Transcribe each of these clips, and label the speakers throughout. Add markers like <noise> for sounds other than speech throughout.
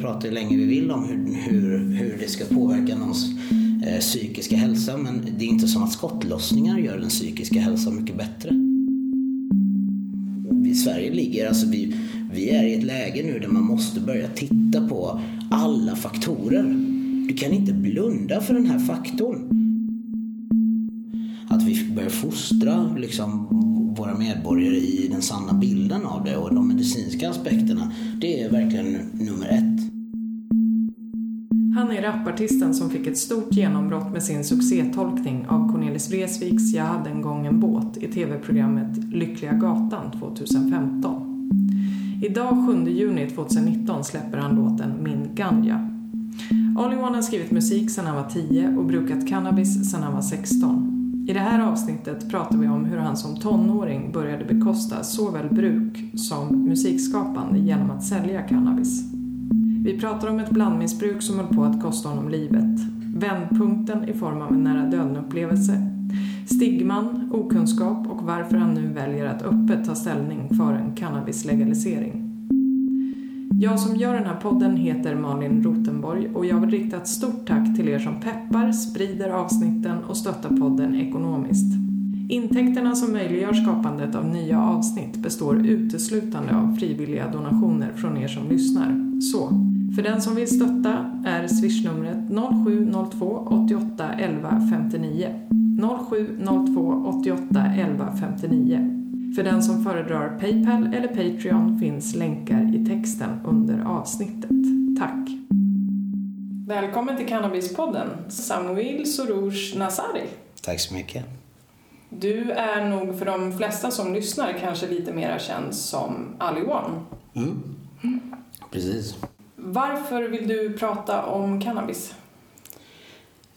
Speaker 1: prata hur länge vi vill om hur, hur, hur det ska påverka någons eh, psykiska hälsa men det är inte som att skottlossningar gör den psykiska hälsan mycket bättre. I Sverige ligger, alltså vi, vi är i ett läge nu där man måste börja titta på alla faktorer. Du kan inte blunda för den här faktorn. Att vi börjar fostra liksom, våra medborgare i den sanna bilden av det och de medicinska aspekterna, det är verkligen nummer ett.
Speaker 2: Han är rapartisten som fick ett stort genombrott med sin succétolkning av Cornelis Vreeswijks Jag hade en gång en båt i tv-programmet Lyckliga Gatan 2015. Idag 7 juni 2019 släpper han låten Min Ganja. Ali One har skrivit musik sedan han var 10 och brukat cannabis sedan han var 16. I det här avsnittet pratar vi om hur han som tonåring började bekosta såväl bruk som musikskapande genom att sälja cannabis. Vi pratar om ett blandmissbruk som höll på att kosta honom livet, vändpunkten i form av en nära döden-upplevelse, stigman, okunskap och varför han nu väljer att öppet ta ställning för en cannabislegalisering. Jag som gör den här podden heter Malin Rotenborg och jag vill rikta ett stort tack till er som peppar, sprider avsnitten och stöttar podden ekonomiskt. Intäkterna som möjliggör skapandet av nya avsnitt består uteslutande av frivilliga donationer från er som lyssnar. Så, för den som vill stötta är swishnumret 0702 88 11 59 0702 88 11 59 för den som föredrar Paypal eller Patreon finns länkar i texten under avsnittet. Tack! Välkommen till Cannabispodden, Samuil Soroush Nasari.
Speaker 1: Tack så mycket.
Speaker 2: Du är nog för de flesta som lyssnar kanske lite mera känd som Ali One.
Speaker 1: Mm. Precis.
Speaker 2: Varför vill du prata om cannabis?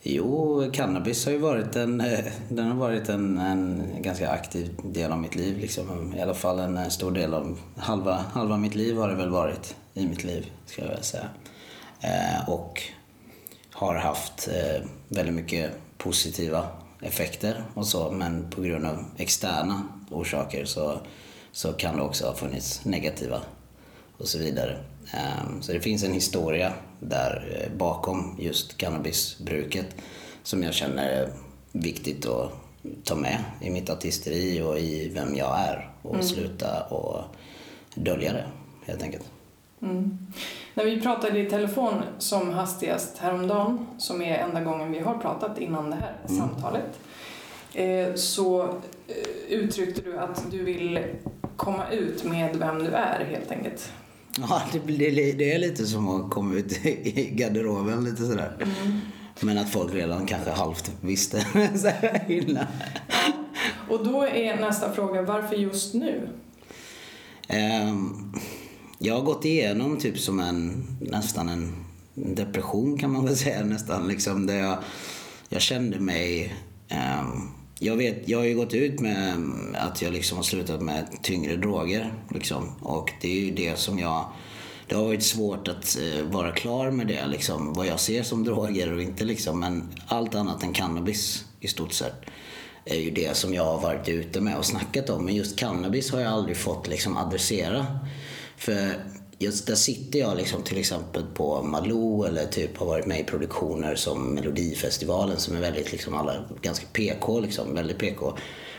Speaker 1: Jo, cannabis har ju varit en, eh, den har varit en, en ganska aktiv del av mitt liv. Liksom. I alla fall en stor del av, halva, halva mitt liv har det väl varit i mitt liv, ska jag väl säga. Eh, och har haft eh, väldigt mycket positiva effekter och så, men på grund av externa orsaker så, så kan det också ha funnits negativa och så vidare. Ehm, så det finns en historia där eh, bakom just cannabisbruket som jag känner är viktigt att ta med i mitt artisteri och i vem jag är och mm. sluta och dölja det helt enkelt.
Speaker 2: Mm. När vi pratade i telefon som hastigast häromdagen, som är enda gången vi har pratat innan det här mm. samtalet, eh, så eh, uttryckte du att du vill komma ut med vem du är helt enkelt.
Speaker 1: Ja, det, det är lite som att komma ut i garderoben lite sådär. Mm. Men att folk redan kanske halvt visste <laughs> innan.
Speaker 2: Och då är nästa fråga, varför just nu?
Speaker 1: Um, jag har gått igenom typ som en, nästan en depression kan man väl säga nästan. Liksom, där jag, jag kände mig um, jag, vet, jag har ju gått ut med att jag liksom har slutat med tyngre droger. Liksom. Och det är ju det som jag... Det har varit svårt att eh, vara klar med det, liksom, vad jag ser som droger och inte. Liksom. Men allt annat än cannabis i stort sett är ju det som jag har varit ute med och snackat om. Men just cannabis har jag aldrig fått liksom, adressera. För just där sitter jag liksom till exempel på Malou eller typ har varit med i produktioner som Melodifestivalen som är väldigt liksom alla ganska PK liksom, väldigt PK.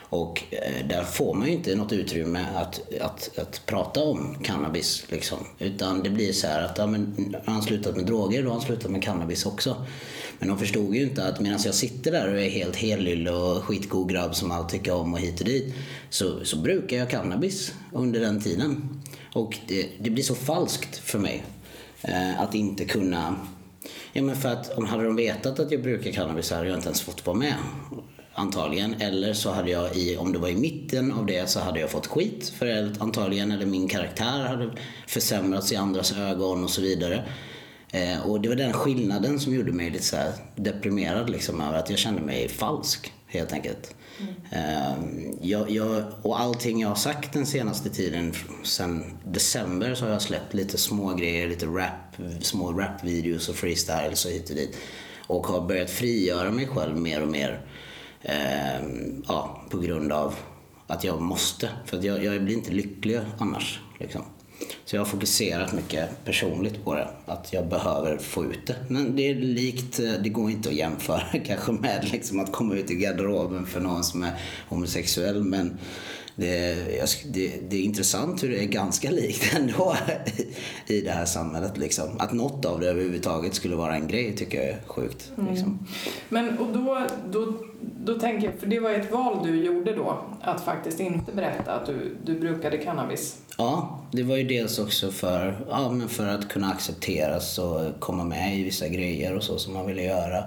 Speaker 1: Och eh, där får man ju inte något utrymme att, att, att prata om cannabis. Liksom. Utan det blir så här att ja, men, har han slutat med droger, då har han slutat med cannabis också. Men de förstod ju inte att medan jag sitter där och är helt helylle och skitgod grabb som allt tycker om och hit och dit. Så, så brukar jag cannabis under den tiden. Och det, det blir så falskt för mig eh, att inte kunna... Ja, men för att om hade de vetat att jag brukar cannabis så hade jag inte ens fått vara med. Antagligen. Eller så hade jag, i, om det var i mitten av det, så hade jag fått skit. För antagligen, eller min karaktär hade försämrats i andras ögon och så vidare. Eh, och det var den skillnaden som gjorde mig lite så deprimerad liksom, över att jag kände mig falsk helt enkelt. Mm. Jag, jag, och allting jag har sagt den senaste tiden, sen december, så har jag släppt lite små grejer, lite rap, små rapvideos och freestyles och hit och dit. Och har börjat frigöra mig själv mer och mer. Eh, ja, på grund av att jag måste. För jag, jag blir inte lycklig annars. Liksom. Så jag har fokuserat mycket personligt på det. Att jag behöver få ut det. Men det är likt, eh, det går inte att jämföra <laughs> kanske med liksom att komma ut i garderoben för någon som är homosexuell. Men det, det, det, är intressant hur det är ganska likt <laughs> ändå i det här samhället. Liksom. Att något av det överhuvudtaget skulle vara en grej tycker jag är sjukt. Mm. Liksom.
Speaker 2: Men och då, då, då tänker jag, för det var ett val du gjorde då, att faktiskt inte berätta att du, du brukade cannabis.
Speaker 1: Ja, det var ju dels också för, ja, men för att kunna accepteras och komma med i vissa grejer och så som man ville göra.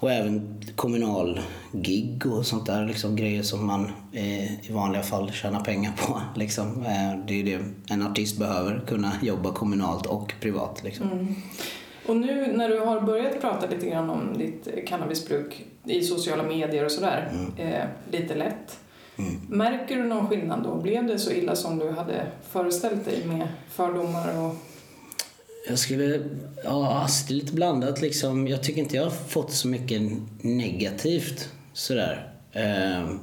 Speaker 1: Och även kommunal gig och sånt där. Liksom, grejer som man eh, i vanliga fall tjänar pengar på. <laughs> Liksom. Eh, det är det en artist behöver, kunna jobba kommunalt och privat. Liksom. Mm.
Speaker 2: Och nu när du har börjat prata lite grann om ditt cannabisbruk i sociala medier och sådär, mm. eh, lite lätt. Mm. Märker du någon skillnad då? Blev det så illa som du hade föreställt dig med fördomar och
Speaker 1: jag skulle... Ja, det är lite blandat liksom. Jag tycker inte jag har fått så mycket negativt sådär. Ehm,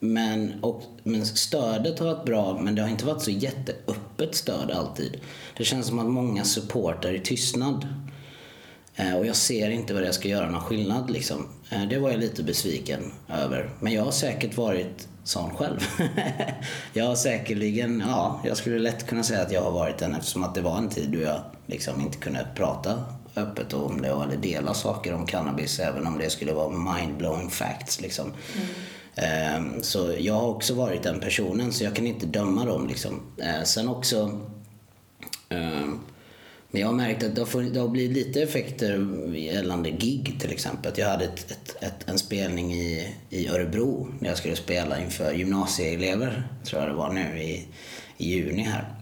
Speaker 1: men, och, men stödet har varit bra, men det har inte varit så jätteöppet stöd alltid. Det känns som att många supportar i tystnad. Ehm, och jag ser inte vad jag ska göra någon skillnad liksom. Ehm, det var jag lite besviken över. Men jag har säkert varit sån själv. <laughs> jag har säkerligen, ja, jag skulle lätt kunna säga att jag har varit den eftersom att det var en tid då jag liksom inte kunde prata öppet om det eller dela saker om cannabis även om det skulle vara mind-blowing facts. Liksom. Mm. Så jag har också varit den personen så jag kan inte döma dem. Liksom. Ehm, sen också ehm, men jag har märkt att det har, funnits, det har blivit lite effekter gällande gig till exempel. Jag hade ett, ett, ett, en spelning i, i Örebro när jag skulle spela inför gymnasieelever, tror jag det var nu i, i juni här.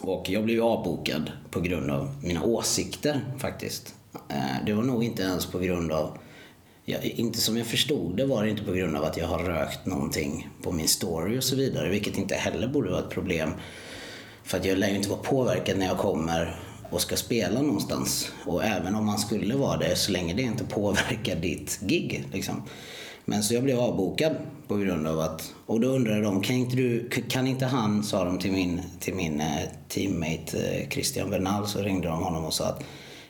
Speaker 1: Och jag blev avbokad på grund av mina åsikter faktiskt. Eh, det var nog inte ens på grund av Ja, inte som jag förstod det var det inte på grund av att jag har rökt någonting på min story och så vidare, vilket inte heller borde vara ett problem. För att jag lär ju inte vara påverkad när jag kommer och ska spela någonstans. Och även om man skulle vara det, så länge det inte påverkar ditt gig. Liksom. Men så jag blev avbokad på grund av att... Och då undrade de, kan inte, du, kan inte han, sa de till min, till min eh, teammate eh, Christian Bernal, så ringde de honom och sa att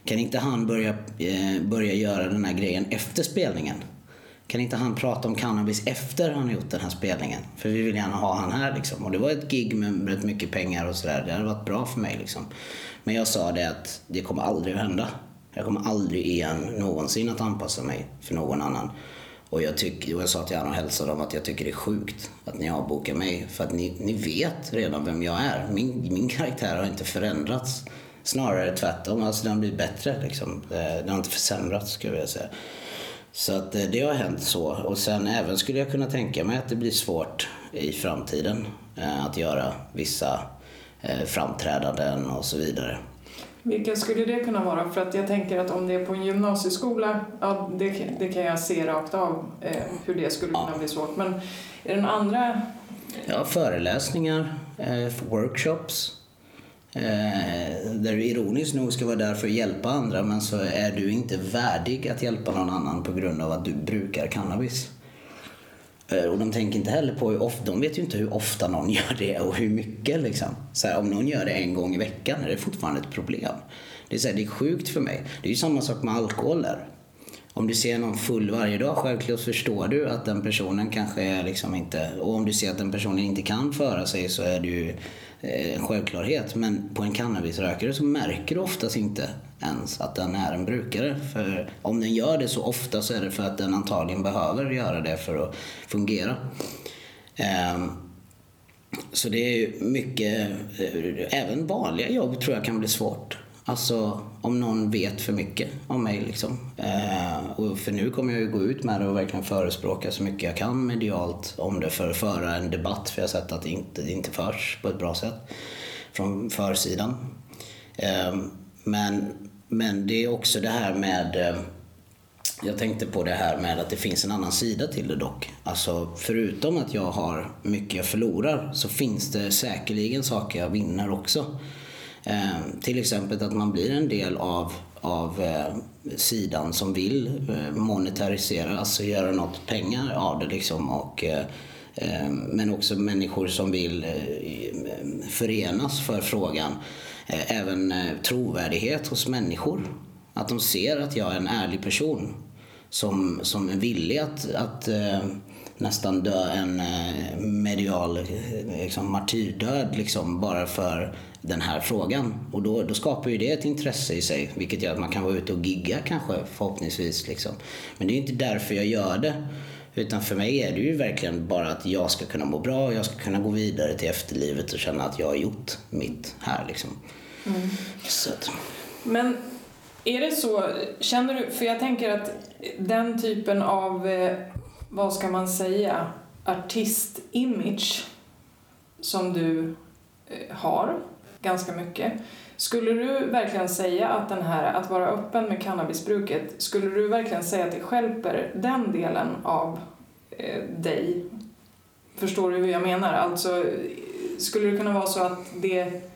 Speaker 1: kan inte han börja, eh, börja göra den här grejen efter spelningen? Kan inte han prata om cannabis efter han har gjort den här spelningen? För vi vill gärna ha han här liksom. Och det var ett gig med rätt mycket pengar och sådär. Det hade varit bra för mig liksom. Men jag sa det att det kommer aldrig att hända. Jag kommer aldrig igen någonsin att anpassa mig för någon annan. Och jag, tyck, och jag sa till honom och hälsade dem att jag tycker det är sjukt att ni avbokar mig. För att ni, ni vet redan vem jag är. Min, min karaktär har inte förändrats. Snarare tvärtom, alltså den har blivit bättre. Liksom. Eh, den har inte försämrats skulle jag säga. Så att eh, det har hänt så. Och sen även skulle jag kunna tänka mig att det blir svårt i framtiden eh, att göra vissa framträdanden och så vidare.
Speaker 2: Vilka skulle det kunna vara? För att jag tänker att om det är på en gymnasieskola, ja, det, det kan jag se rakt av eh, hur det skulle kunna ja. bli svårt. Men är några andra?
Speaker 1: Ja, föreläsningar, eh, workshops. Eh, där du ironiskt nog ska vara där för att hjälpa andra men så är du inte värdig att hjälpa någon annan på grund av att du brukar cannabis. Och de tänker inte heller på hur ofta, de vet ju inte hur ofta någon <laughs> gör det och hur mycket liksom. Så här, om någon gör det en gång i veckan är det fortfarande ett problem. Det är, så här, det är sjukt för mig. Det är ju samma sak med alkohol där. Om du ser någon full varje dag, självklart förstår du att den personen kanske är liksom inte... Och om du ser att den personen inte kan föra sig så är det ju eh, en självklarhet. Men på en cannabisrökare så märker du oftast inte ens att den är en brukare. För om den gör det så ofta så är det för att den antagligen behöver göra det för att fungera. Ehm, så det är mycket, eh, även vanliga jobb tror jag kan bli svårt. Alltså om någon vet för mycket om mig. Liksom. Eh, och för nu kommer jag ju gå ut med det och verkligen förespråka så mycket jag kan medialt om det för att föra en debatt. För jag har sett att det inte, det inte förs på ett bra sätt från försidan. Eh, men, men det är också det här med eh, jag tänkte på det här med att det finns en annan sida till det dock. Alltså förutom att jag har mycket jag förlorar så finns det säkerligen saker jag vinner också. Eh, till exempel att man blir en del av, av eh, sidan som vill eh, monetarisera, alltså göra något pengar av det liksom och eh, eh men också människor som vill eh, förenas för frågan. Eh, även trovärdighet hos människor. Att de ser att jag är en ärlig person som, som är villig att, att nästan dö en medial liksom, martyrdöd liksom, bara för den här frågan. Och då, då skapar ju det ett intresse i sig, vilket gör att man kan vara ute och gigga kanske förhoppningsvis. Liksom. Men det är inte därför jag gör det. Utan för mig är det ju verkligen bara att jag ska kunna må bra och jag ska kunna gå vidare till efterlivet och känna att jag har gjort mitt här. Liksom. Mm. Så att...
Speaker 2: Men är det så, känner du, för jag tänker att den typen av, eh, vad ska man säga, artistimage som du eh, har ganska mycket. Skulle du verkligen säga att den här, att vara öppen med cannabisbruket, skulle du verkligen säga att det skälper den delen av eh, dig? Förstår du hur jag menar? Alltså, skulle det kunna vara så att det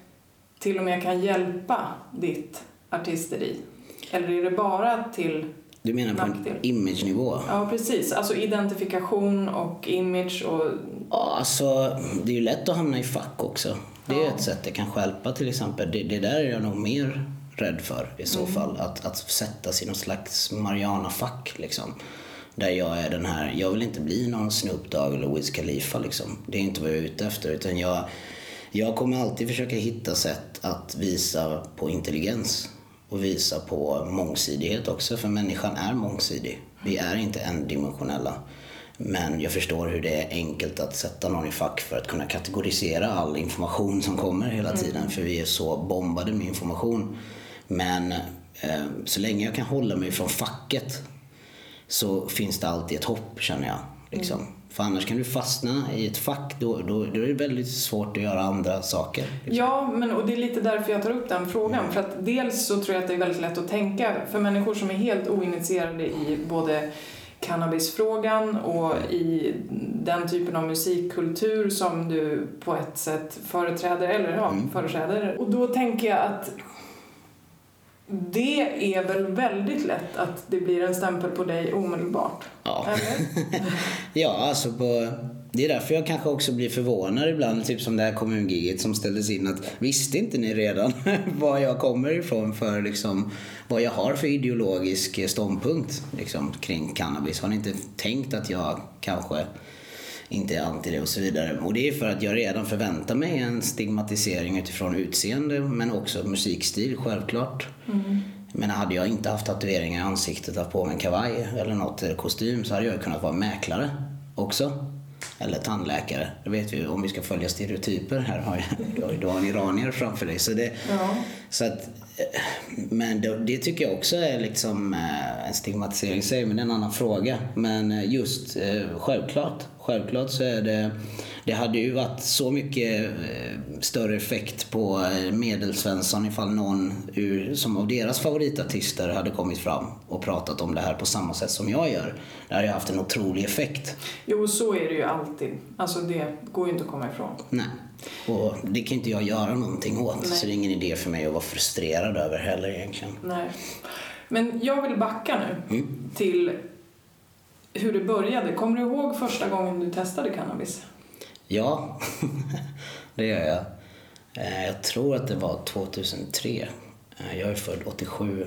Speaker 2: till och med kan hjälpa ditt artisteri? Eller är det bara till
Speaker 1: du menar på en imagenivå?
Speaker 2: Ja, precis. Alltså identifikation och image och...
Speaker 1: Ja, alltså det är ju lätt att hamna i fack också. Det är ja. ett sätt det kan skälpa till exempel. Det, det där är jag nog mer rädd för i så mm. fall. Att, att sättas i något slags Mariana-fack liksom. Där jag är den här, jag vill inte bli någon Snoop Dogg eller Wiz Khalifa liksom. Det är inte vad jag är ute efter. Utan jag, jag kommer alltid försöka hitta sätt att visa på intelligens. Och visa på mångsidighet också, för människan är mångsidig. Vi är inte endimensionella. Men jag förstår hur det är enkelt att sätta någon i fack för att kunna kategorisera all information som kommer hela mm. tiden. Mm. För vi är så bombade med information. Men eh, så länge jag kan hålla mig från facket så finns det alltid ett hopp känner jag. Liksom. Mm. För annars kan du fastna i ett fack, då, då, då, är det väldigt svårt att göra andra saker.
Speaker 2: Ja, men, och det är lite därför jag tar upp den frågan. Mm. För att dels så tror jag att det är väldigt lätt att tänka, för människor som är helt oinitierade i både cannabisfrågan och i den typen av musikkultur som du på ett sätt företräder, eller ja, mm. företräder. Och då tänker jag att det är väl väldigt lätt att det blir en stämpel på dig omedelbart?
Speaker 1: Ja. <laughs> ja, alltså på det är därför jag kanske också blir förvånad ibland, typ som det här kommungiget som ställdes in. att Visste inte ni redan <laughs> var jag kommer ifrån för liksom, vad jag har för ideologisk ståndpunkt liksom, kring cannabis? Har ni inte tänkt att jag kanske inte är anti det och så vidare. Och det är för att jag redan förväntar mig en stigmatisering utifrån utseende men också musikstil självklart. Mm. Men hade jag inte haft tatueringar i ansiktet, haft på mig en kavaj eller något, eller kostym så hade jag kunnat vara mäklare också. Eller tandläkare. Det vet vi om vi ska följa stereotyper här. Har jag, <laughs> du har en iranier framför dig. Så det, ja. Så att, eh, men det, det, tycker jag också är liksom eh, en stigmatisering sig, men det är en annan fråga. Men eh, just självklart, självklart så är det det hade ju varit så mycket större effekt på Medelsvensson ifall någon ur, som av deras favoritartister hade kommit fram och pratat om det här på samma sätt som jag gör. Det hade ju haft en otrolig effekt.
Speaker 2: Jo, så är det ju alltid. Alltså det går ju inte att komma ifrån.
Speaker 1: Nej. Och det kan inte jag göra någonting åt. Nej. Så det är ingen idé för mig att vara frustrerad över heller egentligen.
Speaker 2: Nej. Men jag vill backa nu mm. till hur det började. Kommer du ihåg första gången du testade cannabis?
Speaker 1: Ja, <laughs> det gör jag. Eh, jag tror att det var 2003. Eh, jag är född 87.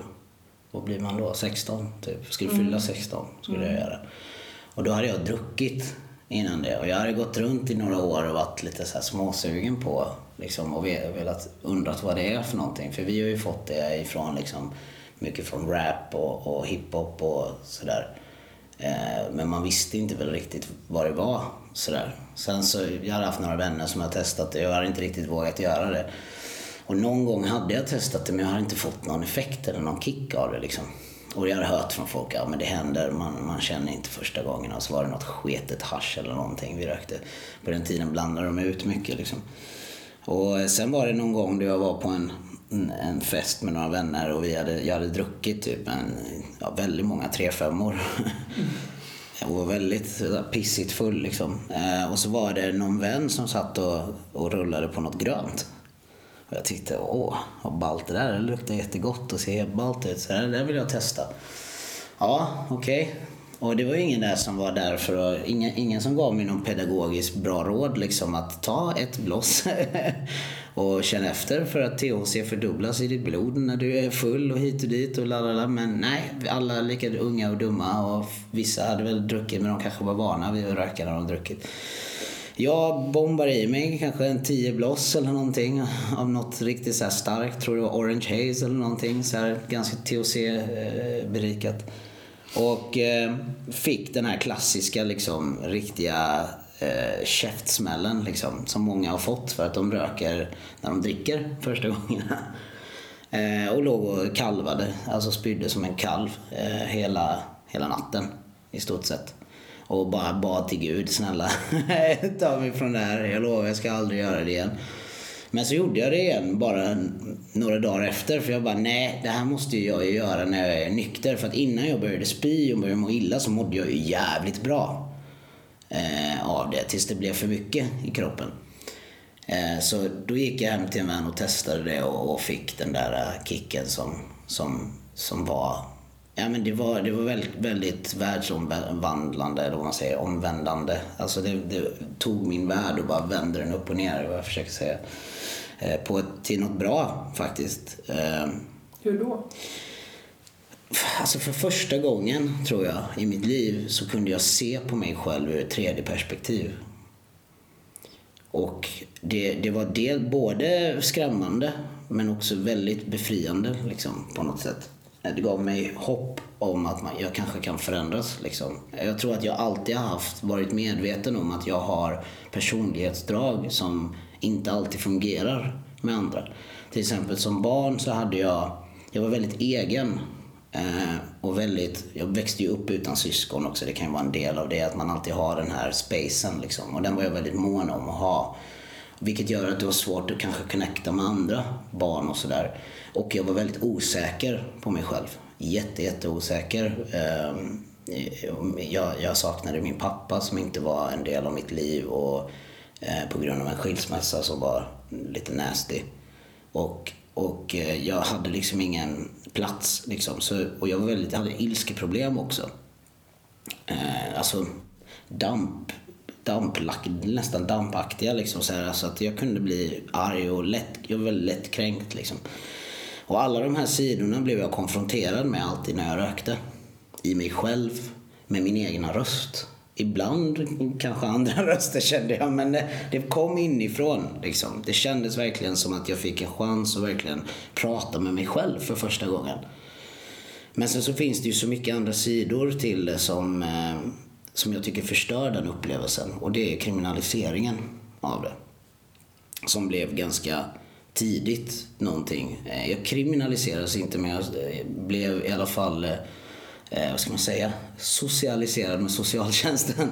Speaker 1: Vad blir man då? 16 typ. Skulle fylla mm. 16 skulle mm. jag göra. Och då hade jag druckit innan det. Och jag hade gått runt i några år och varit lite så här småsugen på liksom, och velat undrat vad det är för någonting. För vi har ju fått det ifrån liksom, mycket från rap och, och hiphop och sådär. Eh, men man visste inte väl riktigt vad det var. Sådär. Sen så, jag hade haft några vänner som har testat det och jag hade inte riktigt vågat göra det. Och någon gång hade jag testat det men jag hade inte fått någon effekt eller någon kick av det liksom. Och jag hade hört från folk, ja men det händer, man, man känner inte första gången. Och så var det något sketet hash eller någonting vi rökte. På den tiden blandade de ut mycket liksom. Och eh, sen var det någon gång då jag var på en, en fest med några vänner och vi hade, jag hade druckit typ en, ja, väldigt många 3-5 <laughs> Jag var väldigt pissigt full liksom. Eh, och så var det någon vän som satt och, och rullade på något grönt. Och jag tyckte, åh, vad ballt det där. Det luktar jättegott och ser helt ballt ut. Så det där vill jag testa. Ja, okej. Okay. Och det var ju ingen där som var där för att, ingen, ingen som gav mig någon pedagogiskt bra råd liksom att ta ett blås <laughs> och känna efter för att THC fördubblas i ditt blod när du är full och hit och dit och lalala. Men nej, alla är lika unga och dumma och vissa hade väl druckit men de kanske var vana vid att röka när de druckit. Jag bombar i mig kanske en 10 bloss eller någonting av något riktigt så här starkt. Tror det var Orange Haze eller någonting så här ganska THC-berikat. Eh, och eh, fick den här klassiska liksom riktiga eh, käftsmällen liksom, som många har fått för att de röker när de dricker första gångerna. <laughs> Eh, och låg och kalvade, alltså spydde som en kalv eh, hela, hela natten i stort sett. Och bara bad till Gud, snälla <laughs> ta mig från det här, jag lovar jag ska aldrig göra det igen. Men så gjorde jag det igen bara några dagar efter för jag bara nej, det här måste jag ju göra när jag är nykter. För att innan jag började spy och började må illa så mådde jag ju jävligt bra eh, av det tills det blev för mycket i kroppen. Eh, så då gick jag hem till en vän och testade det och, och fick den där eh, kicken som, som, som var Ja, men det var, det var väldigt, väldigt världsomvandlande, eller vad man säger, omvändande. Alltså det, det, tog min värld och bara vände den upp och ner, vad jag försöker säga. Eh, på till något bra faktiskt. Eh,
Speaker 2: Hur då?
Speaker 1: Alltså för första gången, tror jag, i mitt liv så kunde jag se på mig själv ur ett tredje perspektiv. Och det, det var del, både skrämmande men också väldigt befriande liksom, på något sätt. Eh, det gav mig hopp om att man, jag kanske kan förändras. Liksom. Jag tror att jag alltid har haft, varit medveten om att jag har personlighetsdrag som inte alltid fungerar med andra. Till exempel som barn så hade jag, jag var väldigt egen. Eh, och väldigt, jag växte ju upp utan syskon också, det kan ju vara en del av det, att man alltid har den här spacen liksom. Och den var jag väldigt mån om att ha. Vilket gör att det var svårt att kanske connecta med andra barn och sådär. Och jag var väldigt osäker på mig själv. Jätte, jätteosäker. Ehm, jag, jag saknade min pappa som inte var en del av mitt liv och eh, på grund av en skilsmässa som var lite nasty. Och, och eh, jag hade liksom ingen plats. Liksom. Så, och jag var väldigt, jag hade ilskeproblem också. Eh, alltså damp damplack, nästan dampaktiga. Liksom, så, här, så att jag kunde bli arg och lätt, jag var väldigt lättkränkt. Liksom. Och alla de här sidorna blev jag konfronterad med alltid när jag rökte. I mig själv, med min egna röst. Ibland kanske andra <laughs> röster kände jag, men det, det kom inifrån. Liksom. Det kändes verkligen som att jag fick en chans att verkligen prata med mig själv för första gången. Men sen så finns det ju så mycket andra sidor till det som, eh, som jag tycker förstör den upplevelsen. Och det är kriminaliseringen av det. Som blev ganska tidigt någonting. Eh, jag kriminaliserades inte men jag eh, blev i alla fall, eh, vad ska man säga, socialiserad med socialtjänsten.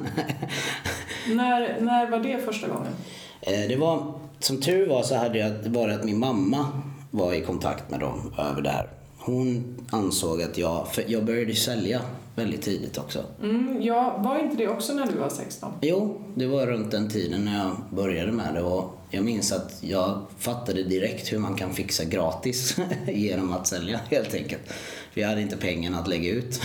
Speaker 1: <laughs>
Speaker 2: när, när var det första gången?
Speaker 1: Det var, som tur var så hade jag varit att min mamma var i kontakt med dem över det här. Hon ansåg att jag, för jag började sälja väldigt tidigt också.
Speaker 2: Mm, ja, var inte det också när du var 16?
Speaker 1: Jo, det var runt den tiden när jag började med det. Och jag minns att jag fattade direkt hur man kan fixa gratis <laughs> genom att sälja helt enkelt. För jag hade inte pengarna att lägga ut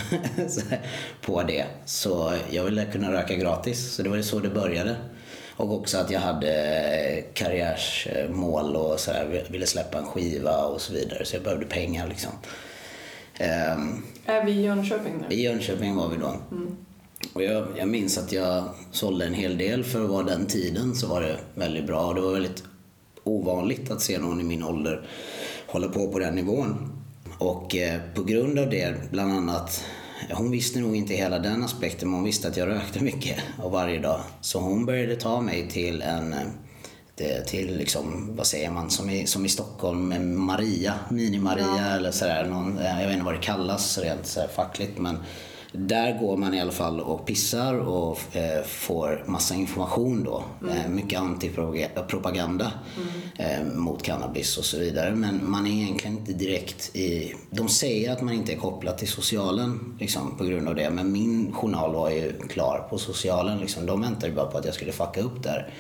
Speaker 1: <laughs> på det. Så jag ville kunna röka gratis. Så det var så det började. Och också att jag hade karriärsmål och så här, ville släppa en skiva och så vidare. Så jag behövde pengar liksom.
Speaker 2: Um, är vi i Jönköping nu?
Speaker 1: I Jönköping var vi då. Mm. Och jag, jag minns att jag sålde en hel del för att vara den tiden så var det väldigt bra. Det var väldigt ovanligt att se någon i min ålder hålla på på den nivån. Och eh, på grund av det, bland annat, hon visste nog inte hela den aspekten men hon visste att jag rökte mycket och varje dag. Så hon började ta mig till en eh, till liksom, vad säger man, som i, som i Stockholm med Maria, Mini-Maria ja. eller sådär. Någon, jag vet inte vad det kallas rent så fackligt men där går man i alla fall och pissar och eh, får massa information då. Mm. Eh, mycket antipropaganda mm. eh, mot cannabis och så vidare. Men man är egentligen inte direkt i... De säger att man inte är kopplad till socialen liksom, på grund av det. Men min journal var ju klar på socialen. Liksom. De väntade ju bara på att jag skulle fucka upp där.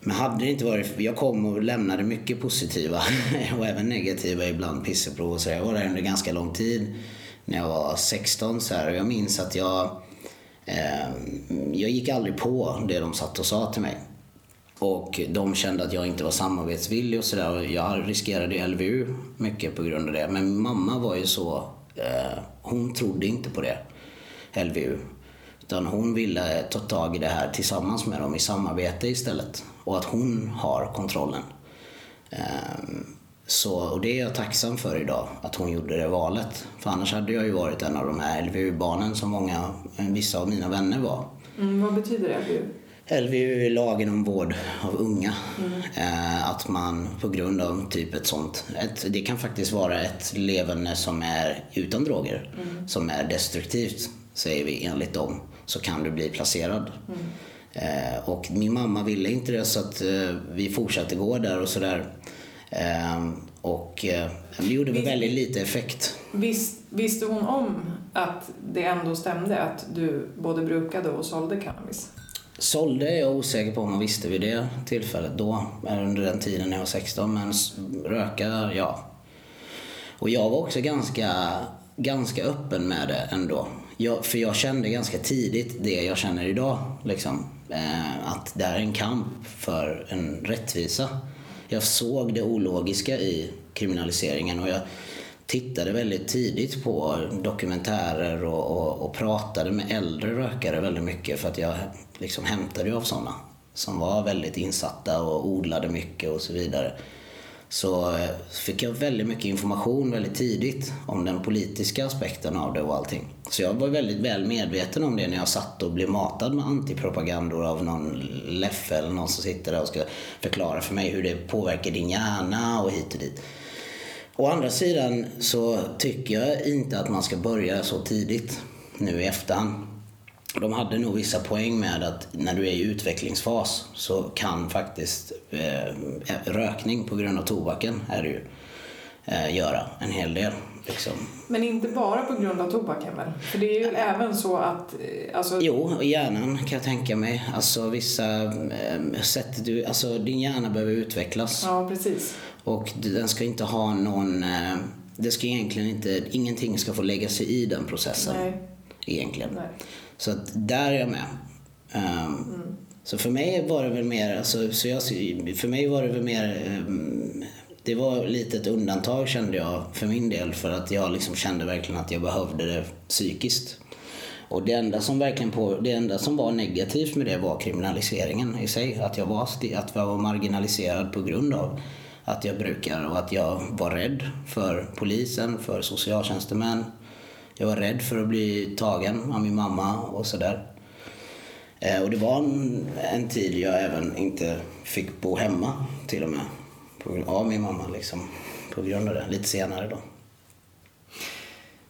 Speaker 1: Men hade det inte varit... Jag kom och lämnade mycket positiva <laughs> och även negativa ibland pisseprov och så. Jag var där under ganska lång tid. när jag var 16 så här. Och jag minns att jag, eh, jag gick aldrig på det de satt och sa till mig. Och de kände att jag inte var samarbetsvillig och sådär. Jag riskerade LVU mycket på grund av det. Men mamma var ju så, eh, hon trodde inte på det, LVU. Utan hon ville ta tag i det här tillsammans med dem i samarbete istället. Och att hon har kontrollen. Ehm, så, och det är jag tacksam för idag, att hon gjorde det valet. För annars hade jag ju varit en av de här LVU-barnen som många, vissa av mina vänner var.
Speaker 2: Mm, vad betyder LVU?
Speaker 1: LVU är lagen om vård av unga. Mm. Eh, att man på grund av typ ett sånt, ett, det kan faktiskt vara ett levande som är utan droger, mm. som är destruktivt, säger vi enligt dem, så kan du bli placerad. Mm. Eh, och min mamma ville inte det så att eh, vi fortsatte gå där och sådär. Eh, och eh, det gjorde väl väldigt lite effekt.
Speaker 2: Visst, visste hon om att det ändå stämde att du både brukade och sålde cannabis?
Speaker 1: Sålde är jag osäker på om man visste vid det tillfället då, under den tiden när jag var 16. Men röka, ja. Och jag var också ganska, ganska öppen med det ändå. Jag, för jag kände ganska tidigt det jag känner idag. Liksom, Eh, att det är en kamp för en rättvisa. Jag såg det ologiska i kriminaliseringen och jag tittade väldigt tidigt på dokumentärer och, och, och pratade med äldre rökare väldigt mycket för att jag liksom hämtade av sådana som var väldigt insatta och odlade mycket och så vidare. Så eh, fick jag väldigt mycket information väldigt tidigt om den politiska aspekten av det och allting. Så jag var väldigt väl medveten om det när jag satt och blev matad med antipropagandor av någon Leffe eller någon som sitter där och ska förklara för mig hur det påverkar din hjärna och hit och dit. Å andra sidan så tycker jag inte att man ska börja så tidigt nu i efterhand. De hade nog vissa poäng med att när du är i utvecklingsfas så kan faktiskt eh, rökning på grund av tobaken är det ju, eh, göra en hel del. Liksom.
Speaker 2: Men inte bara på grund av tobaken väl? För det är ju även så att... Eh, alltså...
Speaker 1: Jo, och hjärnan kan jag tänka mig. Alltså vissa eh, sätt du, alltså din hjärna behöver utvecklas.
Speaker 2: Ja, precis.
Speaker 1: Och den ska inte ha någon, eh, det ska egentligen inte, ingenting ska få lägga sig i den processen. Nej. Egentligen. Nej. Så att där är jag med. Um, mm. Så för mig var det väl mer, alltså, så jag, för mig var det väl mer, um, det var lite ett undantag kände jag för min del för att jag liksom kände verkligen att jag behövde det psykiskt. Och det enda som verkligen på, det enda som var negativt med det var kriminaliseringen i sig. Att jag var, att jag var marginaliserad på grund av att jag brukar och att jag var rädd för polisen, för socialtjänstemän. Jag var rädd för att bli tagen av min mamma och sådär. Eh, och det var en, en, tid jag även inte fick bo hemma till och med. På, av min mamma liksom. På grund av det. Lite senare då.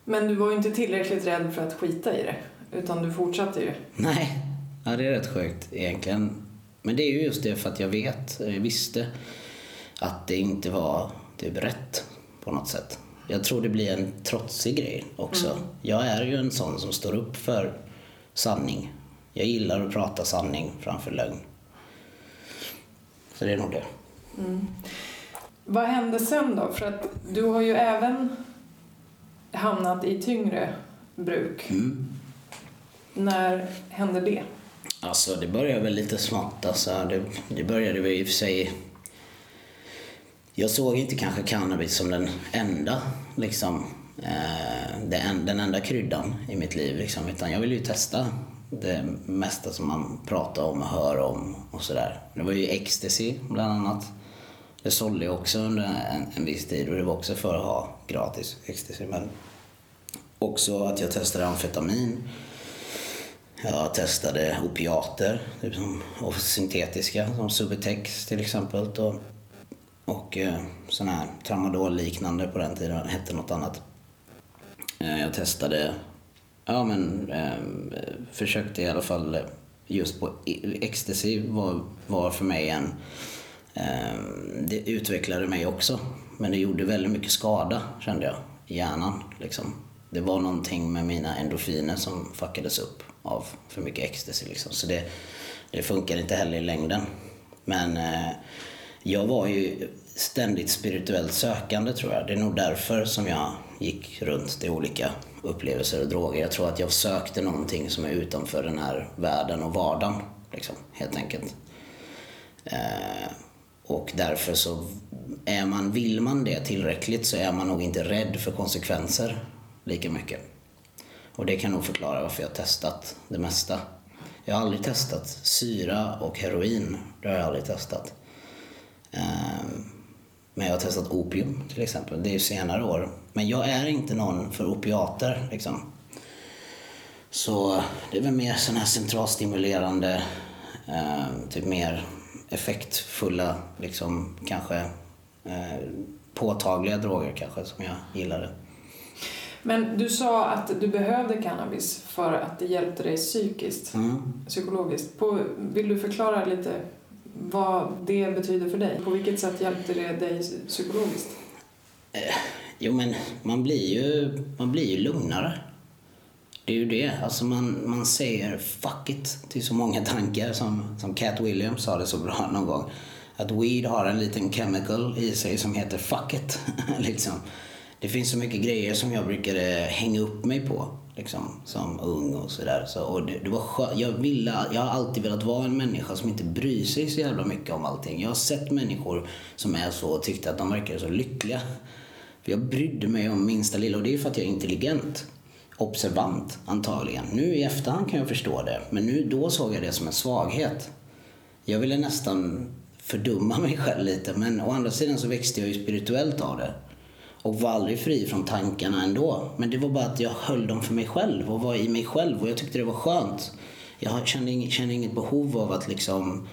Speaker 2: Men du var ju inte tillräckligt rädd för att skita i det. Utan du fortsatte ju.
Speaker 1: Nej, ja, det är rätt sjukt egentligen. Men det är ju just det för att jag vet, jag visste att det inte var typ rätt på något sätt. Jag tror det blir en trotsig grej också. Mm. Jag är ju en sån som står upp för sanning. Jag gillar att prata sanning framför lögn. Så det är nog det. Mm.
Speaker 2: Vad hände sen då? För att du har ju även hamnat i tyngre bruk. Mm. När hände det?
Speaker 1: Alltså det började väl lite smått. Alltså, det, det började väl i och för sig jag såg inte kanske cannabis som den enda, liksom, eh, den, enda kryddan i mitt liv. Liksom, utan jag ville ju testa det mesta som man pratar om och hör om och sådär. Det var ju ecstasy bland annat. Det sålde jag också under en, en viss tid och det var också för att ha gratis ecstasy. Men också att jag testade amfetamin. Jag testade opiater, typ som, och syntetiska som Subutex till exempel. Och och eh, sån här tramadol-liknande på den tiden, hette något annat. Eh, jag testade, ja men eh, försökte i alla fall eh, just på e, ecstasy var, var för mig en, eh, det utvecklade mig också. Men det gjorde väldigt mycket skada kände jag i hjärnan liksom. Det var någonting med mina endorfiner som fuckades upp av för mycket ecstasy liksom. Så det, det funkar inte heller i längden. Men eh, jag var ju ständigt spirituellt sökande tror jag. Det är nog därför som jag gick runt till olika upplevelser och droger. Jag tror att jag sökte någonting som är utanför den här världen och vardagen. Liksom, helt enkelt. Eh, och därför så är man, vill man det tillräckligt så är man nog inte rädd för konsekvenser lika mycket. Och det kan nog förklara varför jag har testat det mesta. Jag har aldrig testat syra och heroin. Det har jag aldrig testat. Ehm, men jag har testat opium till exempel. Det är ju senare år. Men jag är inte någon för opiater liksom. Så det är väl mer sådana här centralstimulerande, eh, typ mer effektfulla, liksom kanske eh, påtagliga droger kanske som jag gillade.
Speaker 2: Men du sa att du behövde cannabis för att det hjälpte dig psykiskt,
Speaker 1: Mm.
Speaker 2: psykologiskt. På, vill du förklara lite vad det betyder för dig? På vilket sätt hjälpte det dig psykologiskt?
Speaker 1: Eh, jo men man blir ju, man blir ju lugnare. Det är ju det. Alltså man, man säger fuck it till så många tankar som, som Cat Williams sa det så bra någon gång. Att weed har en liten chemical i sig som heter fuck it. <laughs> liksom. Det finns så mycket grejer som jag brukade hänga upp mig på liksom, som ung och sådär. Så, och det, det var skö- jag, ville, jag har alltid velat vara en människa som inte bryr sig så jävla mycket om allting. Jag har sett människor som är så och tyckte att de verkar så lyckliga. För jag brydde mig om minsta lilla och det är för att jag är intelligent. Observant antagligen. Nu i efterhand kan jag förstå det. Men nu, då såg jag det som en svaghet. Jag ville nästan fördumma mig själv lite men å andra sidan så växte jag ju spirituellt av det. Och var aldrig fri från tankarna ändå. Men det var bara att jag höll dem för mig själv och var i mig själv och jag tyckte det var skönt. Jag kände inget, kände inget behov av att liksom...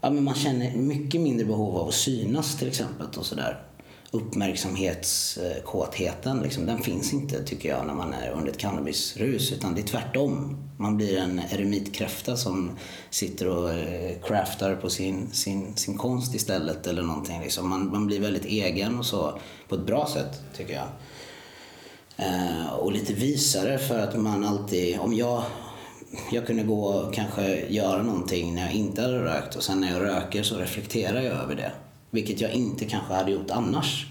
Speaker 1: Ja men man känner mycket mindre behov av att synas till exempel och sådär. Uppmärksamhetskåtheten liksom, den finns inte tycker jag när man är under ett cannabisrus utan det är tvärtom. Man blir en eremitkräfta som sitter och eh, craftar på sin, sin, sin konst istället eller någonting. Liksom. Man, man blir väldigt egen och så på ett bra sätt tycker jag. Eh, och lite visare för att man alltid, om jag jag kunde gå och kanske göra någonting när jag inte hade rökt och sen när jag röker så reflekterar jag över det. Vilket jag inte kanske hade gjort annars.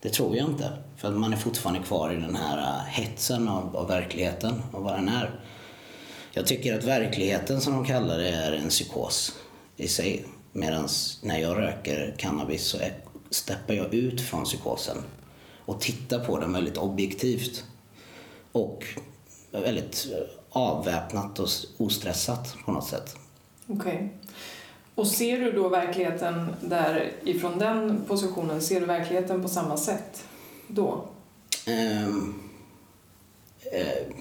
Speaker 1: Det tror jag inte. För att man är fortfarande kvar i den här äh, hetsen av, av verkligheten och vad den är. Jag tycker att verkligheten som de kallar det är en psykos i sig. Medan när jag röker cannabis så är, steppar jag ut från psykosen och tittar på den väldigt objektivt. Och väldigt äh, avväpnat och ostressat på något sätt.
Speaker 2: Okej. Och ser du då verkligheten där ifrån den positionen, ser du verkligheten på samma sätt då?
Speaker 1: Um, uh,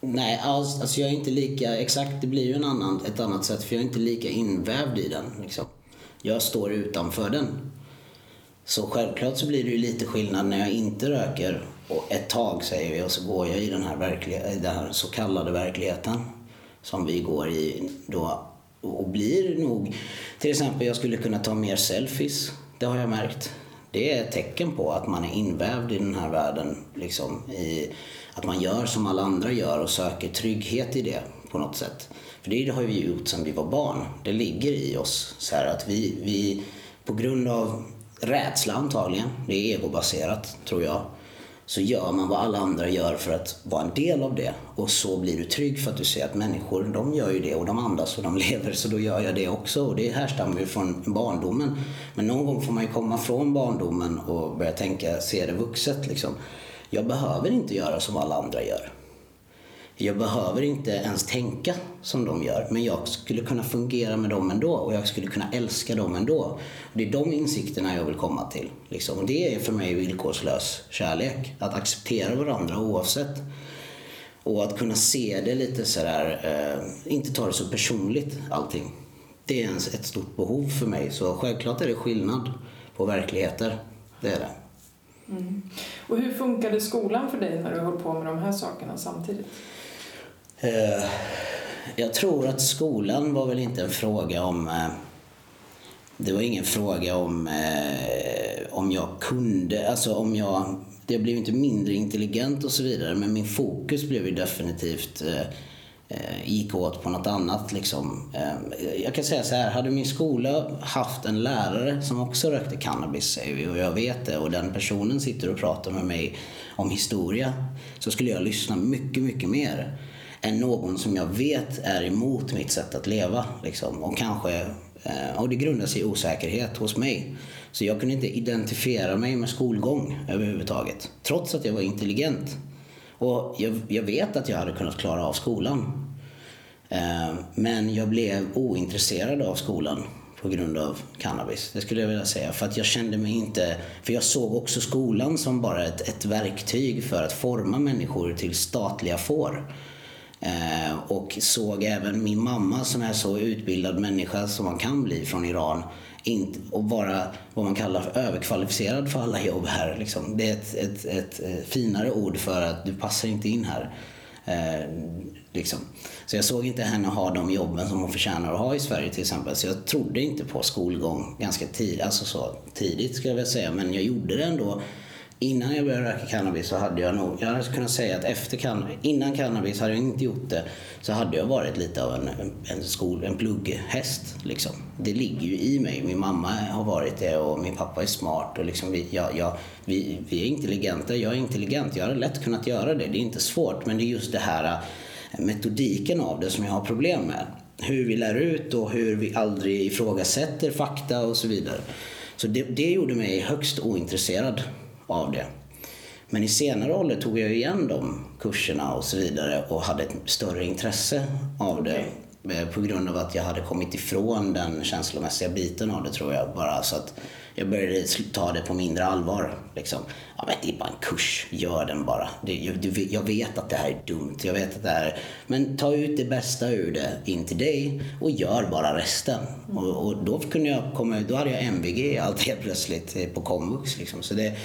Speaker 1: nej, alls, alltså jag är inte lika, exakt det blir ju en annan, ett annat sätt för jag är inte lika invävd i den. Liksom. Jag står utanför den. Så självklart så blir det ju lite skillnad när jag inte röker och ett tag säger vi och så går jag i den här, verkliga, den här så kallade verkligheten som vi går i då och blir nog, till exempel jag skulle kunna ta mer selfies, det har jag märkt. Det är ett tecken på att man är invävd i den här världen, liksom, i att man gör som alla andra gör och söker trygghet i det på något sätt. För det har vi gjort sedan vi var barn. Det ligger i oss så här att vi, vi på grund av rädsla antagligen, det är egobaserat tror jag, så gör man vad alla andra gör för att vara en del av det. Och så blir du trygg för att du ser att människor, de gör ju det och de andas och de <laughs> lever så då gör jag det också. Och det härstammar ju från barndomen. Men någon gång får man ju komma från barndomen och börja tänka, se det vuxet liksom. Jag behöver inte göra som alla andra gör. Jag behöver inte ens tänka som de gör, men jag skulle kunna fungera med dem ändå och jag skulle kunna älska dem ändå. Det är de insikterna jag vill komma till. Liksom. Och det är för mig villkorslös kärlek. Att acceptera varandra oavsett. Och att kunna se det lite sådär, eh, inte ta det så personligt allting. Det är ett stort behov för mig. Så självklart är det skillnad på verkligheter. Det är det. Mm.
Speaker 2: Och hur funkade skolan för dig när du höll på med de här sakerna samtidigt?
Speaker 1: Eh, jag tror att skolan var väl inte en fråga om... Eh, det var ingen fråga om eh, om jag kunde, alltså om jag... Jag blev inte mindre intelligent och så vidare men min fokus blev ju definitivt eh, eh, gick åt på något annat. Liksom. Eh, jag kan säga så här, hade min skola haft en lärare som också rökte cannabis, säger vi, och jag vet det, och den personen sitter och pratar med mig om historia, så skulle jag lyssna mycket, mycket mer än någon som jag vet är emot mitt sätt att leva. Liksom. Och kanske eh, och det grundar sig i osäkerhet hos mig. Så jag kunde inte identifiera mig med skolgång överhuvudtaget. Trots att jag var intelligent. Och jag, jag vet att jag hade kunnat klara av skolan. Eh, men jag blev ointresserad av skolan på grund av cannabis. Det skulle jag vilja säga. För att jag kände mig inte... För jag såg också skolan som bara ett, ett verktyg för att forma människor till statliga får. Eh, och såg även min mamma som är så utbildad människa som man kan bli från Iran inte, och vara vad man kallar för överkvalificerad för alla jobb här. Liksom. Det är ett, ett, ett, ett, finare ord för att du passar inte in här. Eh, liksom. Så jag såg inte henne ha de jobben som hon förtjänar att ha i Sverige till exempel. Så jag trodde inte på skolgång ganska tid, alltså så tidigt skulle jag vilja säga. Men jag gjorde det ändå Innan jag började röka cannabis så hade jag nog, jag hade kunnat säga att efter cannabis, innan cannabis hade jag inte gjort det, så hade jag varit lite av en, en, skol, en plugghäst. Liksom. Det ligger ju i mig. Min mamma har varit det och min pappa är smart. Och liksom vi, jag, jag, vi, vi är intelligenta, jag är intelligent. Jag hade lätt kunnat göra det, det är inte svårt. Men det är just det här äh, metodiken av det som jag har problem med. Hur vi lär ut och hur vi aldrig ifrågasätter fakta och så vidare. Så det, det gjorde mig högst ointresserad av det. Men i senare ålder tog jag igen de kurserna och så vidare och hade ett större intresse av det. Eh, på grund av att jag hade kommit ifrån den känslomässiga biten av det tror jag. Bara så att jag började ta det på mindre allvar. Liksom. Ja, men det är bara en kurs, gör den bara. Det, jag, jag vet att det här är dumt, jag vet att det här Men ta ut det bästa ur det in till dig och gör bara resten. Mm. Och, och, då kunde jag komma då hade jag MVG allt helt plötsligt eh, på komvux. Liksom. Så det,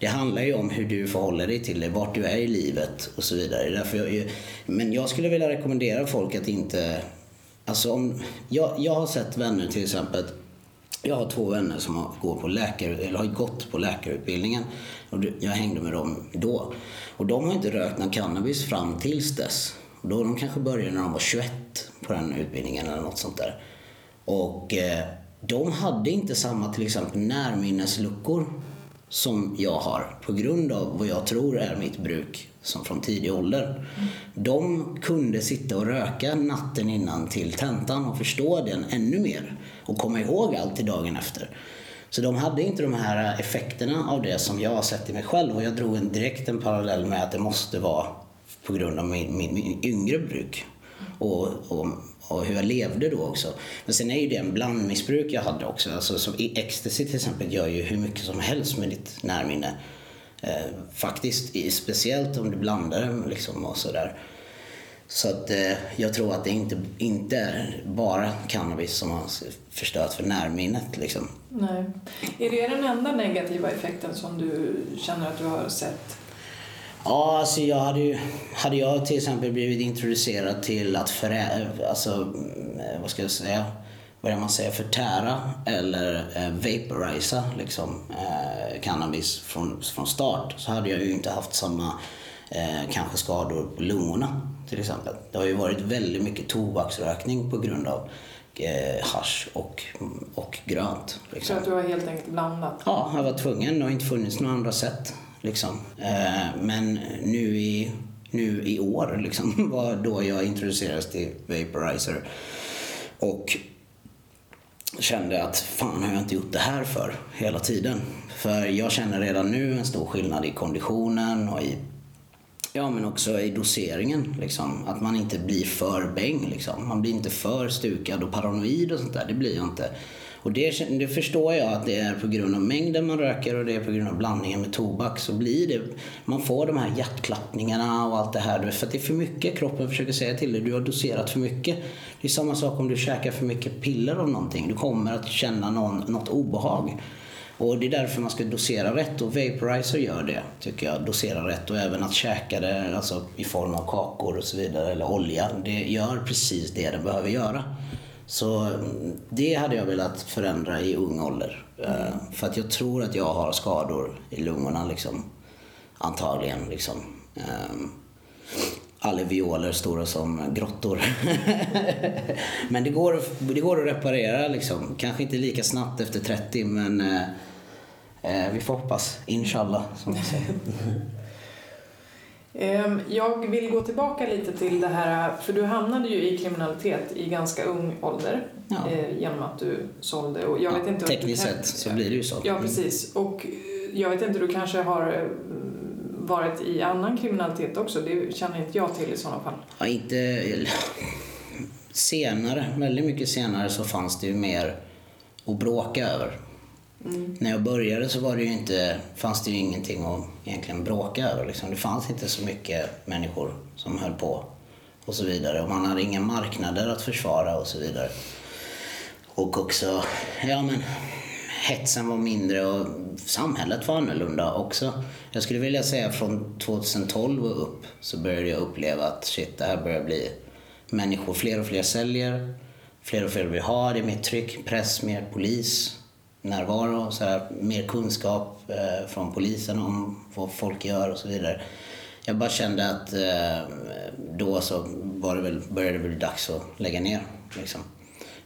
Speaker 1: det handlar ju om hur du förhåller dig till det, vart du är i livet och så vidare. Därför jag, men jag skulle vilja rekommendera folk att inte... Alltså om, jag, jag har sett vänner till exempel jag har två vänner som har, går på läkare, eller har gått på läkarutbildningen. Och jag hängde med dem då. Och de har inte rökt någon cannabis fram tills dess. Då de kanske började när de var 21 på den utbildningen eller något sånt där. Och eh, de hade inte samma till exempel närminnesluckor som jag har på grund av vad jag tror är mitt bruk som från tidig ålder. De kunde sitta och röka natten innan till tentan och förstå den ännu mer och komma ihåg allt till dagen efter. Så de hade inte de här effekterna av det som jag har sett i mig själv och jag drog en direkt en parallell med att det måste vara på grund av min, min, min yngre bruk. Och, och och hur jag levde då också. Men sen är ju det en blandmissbruk jag hade också. Alltså, som ecstasy till exempel gör ju hur mycket som helst med ditt närminne. Eh, faktiskt, speciellt om du blandar dem liksom och sådär. Så att eh, jag tror att det inte, inte är bara cannabis som har förstört för närminnet. Liksom.
Speaker 2: Nej. Är det den enda negativa effekten som du känner att du har sett
Speaker 1: Ja, alltså jag hade ju, hade jag till exempel blivit introducerad till att förä, alltså, eh, vad ska jag säga, vad är man säger, förtära eller eh, vaporisa liksom, eh, cannabis från, från start så hade jag ju inte haft samma eh, kanske skador på lungorna till exempel. Det har ju varit väldigt mycket tobaksrökning på grund av eh, hash och, och grönt.
Speaker 2: Liksom. Så att du har helt enkelt blandat?
Speaker 1: Ja, jag var tvungen. Det har inte funnits några andra sätt. Liksom. Eh, men nu i, nu i år liksom, <laughs> var då jag introducerades till Vaporizer. Och kände att fan har jag inte gjort det här för hela tiden? För jag känner redan nu en stor skillnad i konditionen och i Ja, men också i doseringen. Liksom. Att man inte blir för bäng. Liksom. Man blir inte för stukad och paranoid och sånt där. Det blir jag inte. Och det, det, förstår jag att det är på grund av mängden man röker och det är på grund av blandningen med tobak. Så blir det, man får de här hjärtklappningarna och allt det här. För att det är för mycket. Kroppen försöker säga till dig, du har doserat för mycket. Det är samma sak om du käkar för mycket piller av någonting. Du kommer att känna någon, något obehag. Och det är därför man ska dosera rätt och Vaporizer gör det, tycker jag. Dosera rätt och även att käka det alltså i form av kakor och så vidare, eller olja. Det gör precis det det behöver göra. Så mm, det hade jag velat förändra i ung ålder. Mm. För att jag tror att jag har skador i lungorna liksom. Antagligen liksom. Ehm, Alvioler stora som grottor. <laughs> men det går, det går att reparera liksom. Kanske inte lika snabbt efter 30 men eh, eh, vi får hoppas. Inshallah som man säger. <laughs>
Speaker 2: Ehm, jag vill gå tillbaka lite till det här, för du hamnade ju i kriminalitet i ganska ung ålder
Speaker 1: Ja.
Speaker 2: eh, genom att du sålde. Och jag vet inte
Speaker 1: Tekniskt sett så blir det ju så.
Speaker 2: Ja, precis. Och eh, jag vet inte, du kanske har eh, varit i annan kriminalitet också? Det känner inte jag till i sådana fall.
Speaker 1: Ja, inte... <laughs> Senare, väldigt mycket senare, så fanns det ju mer att bråka över. Mm. När jag började så var det ju inte, fanns det ju ingenting att egentligen bråka över. Liksom. Det fanns inte så mycket människor som höll på och så vidare. Och man hade inga marknader att försvara och så vidare. Och också, ja men, hetsen var mindre och samhället var annorlunda också. Jag skulle vilja säga från 2012 och upp så började jag uppleva att shit, det här börjar bli människor, fler och fler säljer, fler och fler vill ha, det är mer tryck, press, mer polis, närvaro, så här, mer kunskap eh, från polisen om vad folk gör och så vidare. Jag bara kände att eh, då så var det väl, började det bli dags att lägga ner. Liksom.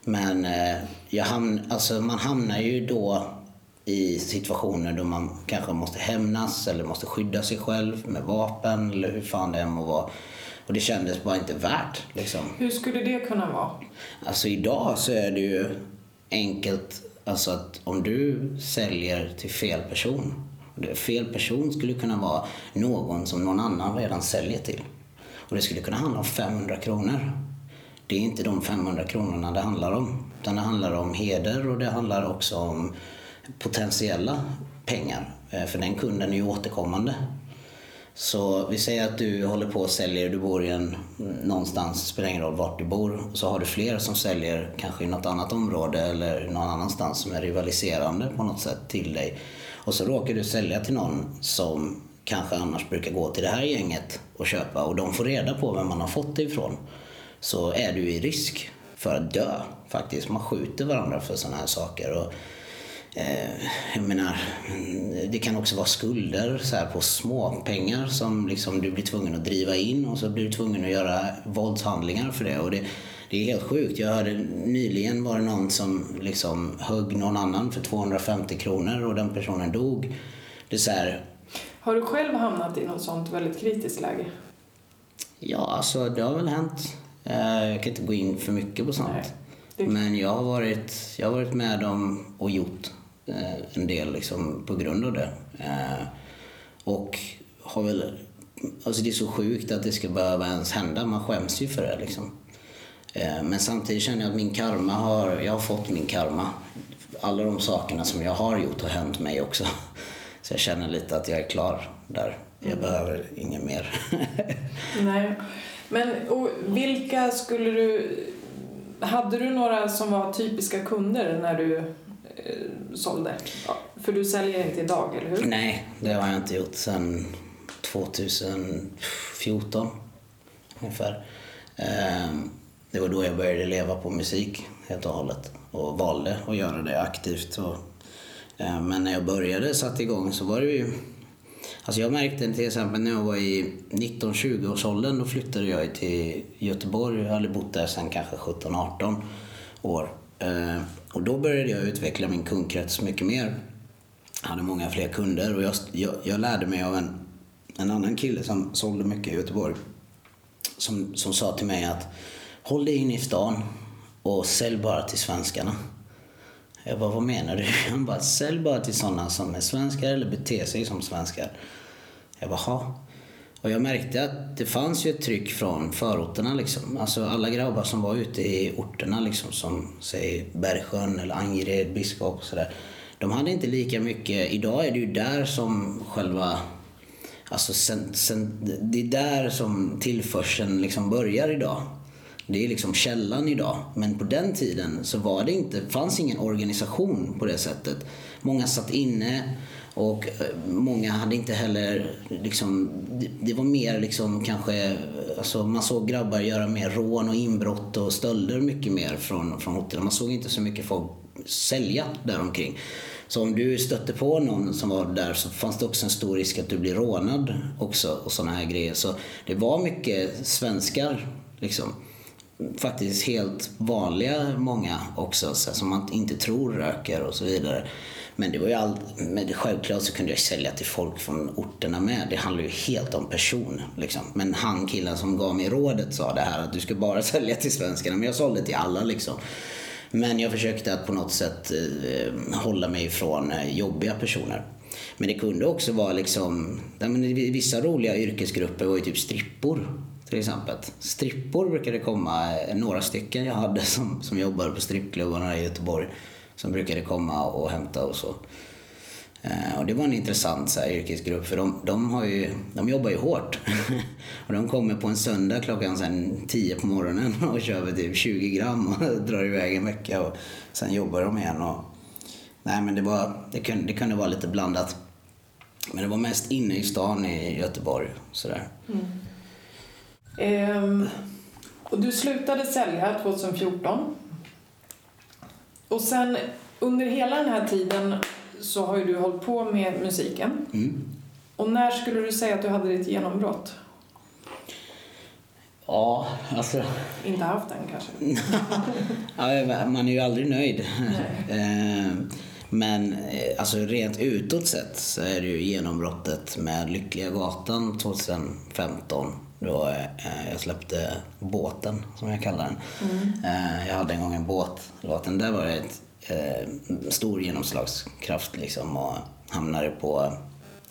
Speaker 1: Men eh, jag hamn, alltså man hamnar ju då i situationer då man kanske måste hämnas eller måste skydda sig själv med vapen eller hur fan det än må vara. Och det kändes bara inte värt. Liksom.
Speaker 2: Hur skulle det kunna vara?
Speaker 1: Alltså idag så är det ju enkelt alltså att om du säljer till fel person. Fel person skulle kunna vara någon som någon annan redan säljer till. Och det skulle kunna handla om 500 kronor. Det är inte de 500 kronorna det handlar om. Utan det handlar om heder och det handlar också om potentiella pengar. Eh, för den kunden är ju återkommande. Så vi säger att du håller på och säljer, du bor i en, någonstans, spelar ingen roll vart du bor. Så har du fler som säljer kanske i något annat område eller någon annanstans som är rivaliserande på något sätt till dig. Och så råkar du sälja till någon som kanske annars brukar gå till det här gänget och köpa och de får reda på vem man har fått det ifrån. Så är du i risk för att dö faktiskt. Man skjuter varandra för sådana här saker. Och jag menar, mm, det kan också vara skulder så här, på små pengar som liksom du blir tvungen att driva in och så blir du tvungen att göra våldshandlingar för det. Och det, det är helt sjukt. Jag hörde nyligen var det någon som liksom högg någon annan för 250 kronor och den personen dog. Det är så här,
Speaker 2: Har du själv hamnat i något sånt väldigt kritiskt läge?
Speaker 1: ja alltså det har väl hänt. Eh, jag kan inte gå in för mycket på sånt.
Speaker 2: Nej,
Speaker 1: Men jag har varit, jag har varit med om och gjort eh, en del liksom, på grund av det. Eh, och har väl... Alltså det är så sjukt att det ska behöva ens hända. Man skäms ju för det liksom. Eh, men samtidigt känner jag att min karma har... Jag har fått min karma. Alla de sakerna som jag har gjort har hänt mig också. Så jag känner lite att jag är klar där. Jag behöver inget mer. <laughs>
Speaker 2: Nej. Men vilka skulle du... Hade du några som var typiska kunder när du eh, sålde? Ja, för du säljer inte idag, eller hur?
Speaker 1: Nej, det har jag inte gjort sedan 2014 ungefär. Ehm, Det var då jag började leva på musik helt och hållet och valde att göra det aktivt. Eh, Men när jag började, satte igång, så var det ju... Alltså jag märkte till exempel när jag var i 19-20 års åldern, då flyttade jag till Göteborg. Jag hade bott där sedan kanske 17-18 år. Och då började jag utveckla min kundkrets mycket mer. Jag hade många fler kunder och jag, jag, jag lärde mig av en, en annan kille som sålde mycket i Göteborg. Som, som sa till mig att håll dig inne i stan och sälj bara till svenskarna. Jag bara, vad menar du? <laughs> Han bara, sälj bara till sådana som är svenskar eller beter sig som svenskar. Jag bara, ha. Och jag märkte att det fanns ju ett tryck från förorterna liksom. Alltså alla grabbar som var ute i orterna liksom som säg Bergsjön eller Angered, Biskop och sådär. De hade inte lika mycket, idag är det ju där som själva Alltså sen, sen, det är där som tillförseln liksom börjar idag. Det är liksom källan idag. Men på den tiden så var det inte, fanns ingen organisation på det sättet. Många satt inne och eh, många hade inte heller liksom, det, var mer liksom kanske, alltså man såg grabbar göra mer rån och inbrott och stölder mycket mer från, från hotellet. Man såg inte så mycket folk sälja däromkring. Så om du stötte på någon som var där så fanns det också en stor risk att du blir rånad också och sådana här grejer. Så det var mycket svenskar liksom. Faktiskt helt vanliga många också så, som man inte tror röker och så vidare. Men det var ju all... men självklart så kunde jag sälja till folk från orterna med. Det handlar ju helt om person. Liksom. Men han killen som gav mig rådet sa det här att du ska bara <laughs> sälja till svenskarna. Men jag sålde till alla liksom. Men jag försökte att på något sätt eh, hålla mig ifrån eh, jobbiga personer. Men det kunde också vara liksom, vissa roliga yrkesgrupper var ju typ strippor till exempel. Strippor brukade komma, eh, några stycken jag hade som, som jobbade på strippklubbarna i Göteborg som brukade komma och hämta och så. Och det var en intressant så här, yrkesgrupp för de, de, har ju, de jobbar ju hårt. <laughs> och de kommer på en söndag klockan sen 10 på morgonen <laughs> och kör typ 20 gram och <laughs> drar iväg en vecka och sen jobbar de igen. Och, nej men det, var, det, kunde, det kunde vara lite blandat. Men det var mest inne i stan i Göteborg. Sådär. Mm.
Speaker 2: Ehm, och du slutade sälja 2014. Och sen under hela den här tiden så har ju du hållit på med musiken. Mm. Och när skulle du säga att du hade ditt genombrott?
Speaker 1: Ja, alltså...
Speaker 2: Inte haft den kanske? <laughs>
Speaker 1: ja, man är ju aldrig nöjd. Eh, men eh, alltså rent utåt sett så är det ju genombrottet med Lyckliga Gatan 2015 då eh, jag släppte Båten, som jag kallar den. Mm. Eh, jag hade en gång en båt. Låten där var ett eh, stor genomslagskraft liksom och hamnade på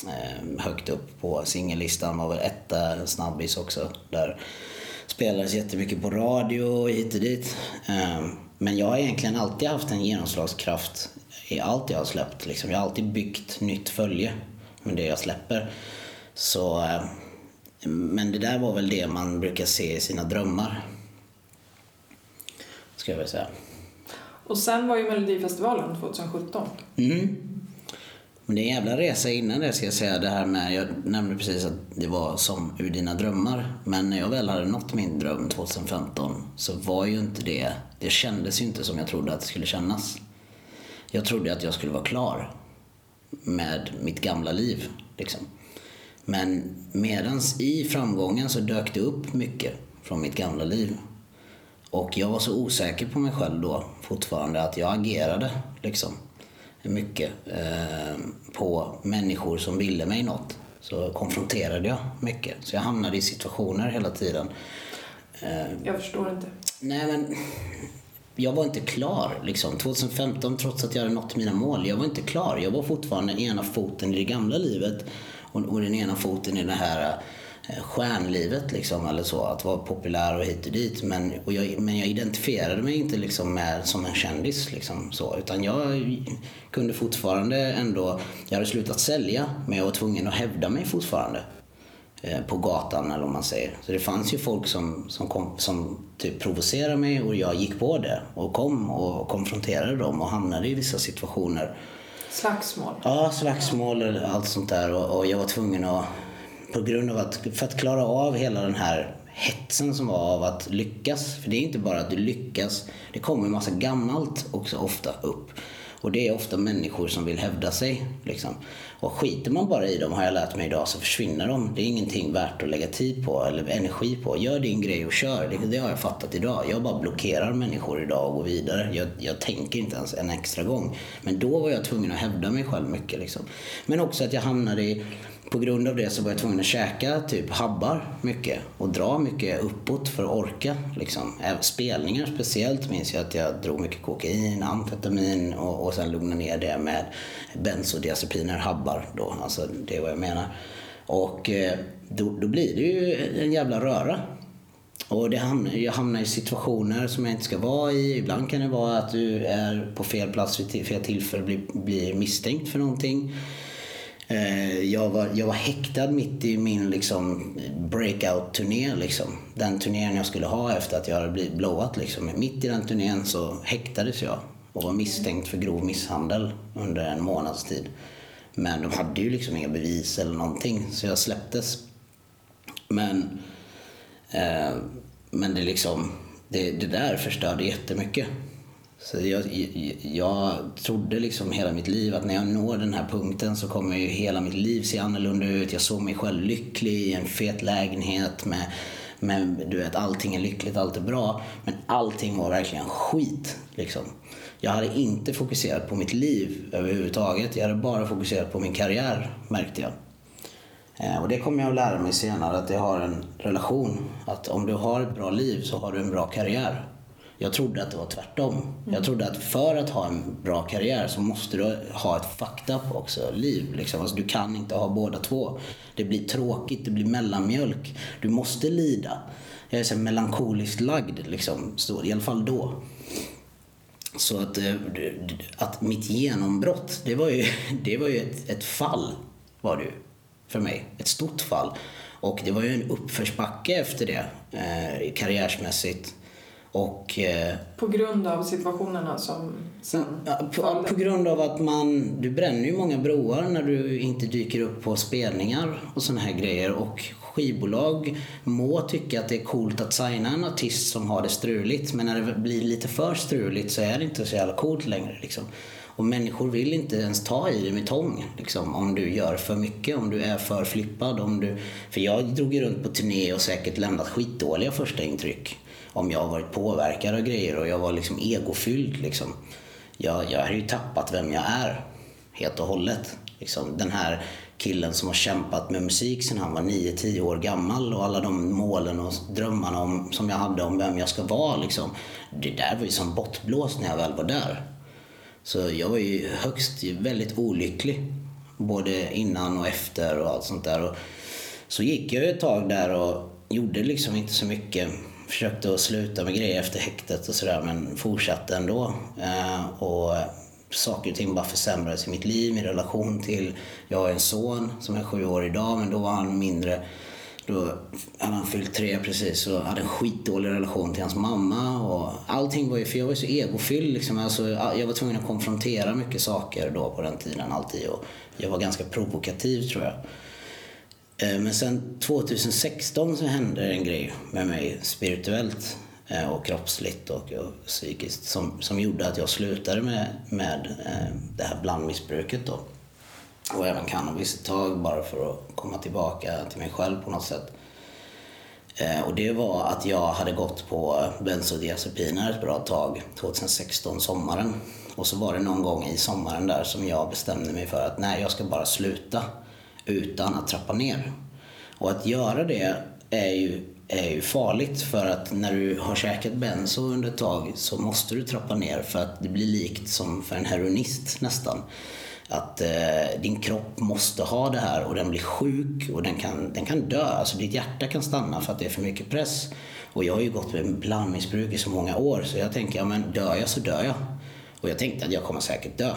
Speaker 1: eh, högt upp på singellistan. Var väl etta snabbis också. Där spelades jättemycket på radio och hit och dit. Eh, men jag har egentligen alltid haft en genomslagskraft i allt jag har släppt. Liksom. Jag har alltid byggt nytt följe med det jag släpper. Så eh, men det där var väl det man brukar se i sina drömmar. Ska jag väl säga.
Speaker 2: Och sen var ju Melodifestivalen 2017.
Speaker 1: Mm. Men det är en jävla resa innan det ska jag säga. Det här med, jag nämnde precis att det var som ur dina drömmar. Men när jag väl hade nått min dröm 2015 så var ju inte det, det kändes ju inte som jag trodde att det skulle kännas. Jag trodde att jag skulle vara klar med mitt gamla liv. Liksom. Men medans i framgången så dök det upp mycket från mitt gamla liv. Och jag var så osäker på mig själv då fortfarande att jag agerade liksom mycket eh, på människor som ville mig något. Så konfronterade jag mycket. Så jag hamnade i situationer hela tiden.
Speaker 2: Eh, jag förstår inte.
Speaker 1: Nej men jag var inte klar. Liksom. 2015, trots att jag hade nått mina mål, jag var inte klar. Jag var fortfarande ena foten i det gamla livet och, och den ena foten i det här eh, stjärnlivet liksom, eller så, att vara populär och hit och dit. Men, och jag, men jag identifierade mig inte liksom med, som en kändis liksom, så, utan jag kunde fortfarande ändå, jag hade slutat sälja men jag var tvungen att hävda mig fortfarande eh, på gatan eller vad man säger. Så det fanns ju folk som, som, kom, som typ provocerade mig och jag gick på det och kom och konfronterade dem och hamnade i vissa situationer
Speaker 2: Slagsmål?
Speaker 1: Ja, slagsmål och allt sånt där. Och, och, jag var tvungen att, på grund av att, för att klara av hela den här hetsen som var av att lyckas. För det är inte bara att du lyckas, det kommer en massa gammalt också ofta upp. Och det är ofta människor som vill hävda sig. Liksom. Och skiter man bara i dem, har jag lärt mig idag, så försvinner de. Det är ingenting värt att lägga tid på eller energi på. Gör din grej och kör. Det, det har jag fattat idag. Jag bara blockerar människor idag och går vidare. Jag, jag tänker inte ens en extra gång. Men då var jag tvungen att hävda mig själv mycket. Liksom. Men också att jag hamnade i på grund av det så var jag tvungen att käka typ habbar mycket och dra mycket uppåt för att orka. Liksom. Spelningar speciellt minns jag att jag drog mycket kokain, amfetamin och, och sen lugnade ner det med bensodiazepiner, habbar då. Alltså det är vad jag menar. Och eh, då, då blir det ju en jävla röra. Och det hamnar, jag hamnar i situationer som jag inte ska vara i. Ibland kan det vara att du är på fel plats vid fel tillfälle blir, blir misstänkt för någonting. Eh, jag var, jag var häktad mitt i min liksom, breakout-turné. Liksom. Den turnén jag skulle ha efter att jag hade blivit blowat. Liksom. Mitt i den turnén så häktades jag och var misstänkt för grov misshandel under en månads tid. Men de hade ju liksom inga bevis eller någonting så jag släpptes. Men, eh, men det, liksom, det, det där förstörde jättemycket. Så jag, jag, jag trodde liksom hela mitt liv att när jag når den här punkten så kommer ju hela mitt liv se annorlunda ut. Jag såg mig själv lycklig i en fet lägenhet med, med du vet, allting är lyckligt, allt är bra. Men allting var verkligen skit. Liksom. Jag hade inte fokuserat på mitt liv överhuvudtaget. Jag hade bara fokuserat på min karriär, märkte jag. Eh, och det kommer jag att lära mig senare, att det har en relation. Att om du har ett bra liv så har du en bra karriär. Jag trodde att det var tvärtom. Mm. Jag trodde att för att ha en bra karriär så måste du ha ett fucked up också liv. Liksom. Alltså, du kan inte ha båda två. Det blir tråkigt, det blir mellanmjölk. Du måste lida. Jag är så melankoliskt lagd, liksom, i alla fall då. Så att, eh, att mitt genombrott, det var ju, <laughs> det var ju ett, ett fall. Var det ju, för mig. Ett stort fall. Och det var ju en uppförsbacke efter det, eh, karriärsmässigt. Och, eh,
Speaker 2: på grund av situationerna som sen
Speaker 1: ja, på, på, grund av att man, du bränner ju många broar när du inte dyker upp på spelningar och såna här grejer. Och skivbolag må tycka att det är coolt att signa en artist som har det struligt. Men när det blir lite för struligt så är det inte så jävla coolt längre. Liksom. Och människor vill inte ens ta i dig med tång liksom, om du gör för mycket, om du är för flippad. Om du... För jag drog ju runt på turné och säkert lämnat skitdåliga första intryck om jag har varit påverkad av grejer och jag var liksom egofylld. Liksom. Jag, jag har ju tappat vem jag är helt och hållet. Liksom, den här killen som har kämpat med musik sedan han var 9-10 år gammal och alla de målen och drömmarna om, som jag hade om vem jag ska vara. Liksom. Det där var ju som bortblåst när jag väl var där. Så jag var ju högst väldigt olycklig. Både innan och efter och allt sånt där. Och så gick jag ett tag där och gjorde liksom inte så mycket försökte att sluta med grejer efter häktet och sådär men fortsatte ändå. Eh, och saker och ting bara försämrades i mitt liv, min relation till... Jag har en son som är sju år idag men då var han mindre. Då hade han fyllt tre precis och hade en skitdålig relation till hans mamma. Och allting var ju, för jag var så egofylld liksom. Alltså, jag var tvungen att konfrontera mycket saker då på den tiden alltid. Och jag var ganska provokativ tror jag. Eh, men sen 2016 så hände en grej med mig spirituellt eh, och kroppsligt och, och psykiskt som, som gjorde att jag slutade med, med eh, det här blandmissbruket då. Och även cannabis ett tag bara för att komma tillbaka till mig själv på något sätt. Och det var att jag hade gått på bensodiazepiner ett bra tag, 2016, sommaren. Och så var det någon gång i sommaren där som jag bestämde mig för att nej, jag ska bara sluta utan att trappa ner. Och att göra det är ju, är ju farligt för att när du har käkat benzo under ett tag så måste du trappa ner för att det blir likt som för en heroinist nästan. Att eh, din kropp måste ha det här och den blir sjuk och den kan, den kan dö. Alltså ditt hjärta kan stanna för att det är för mycket press. Och jag har ju gått med blandmissbruk i så många år så jag tänker, ja men dör jag så dör jag. Och jag tänkte att jag kommer säkert dö.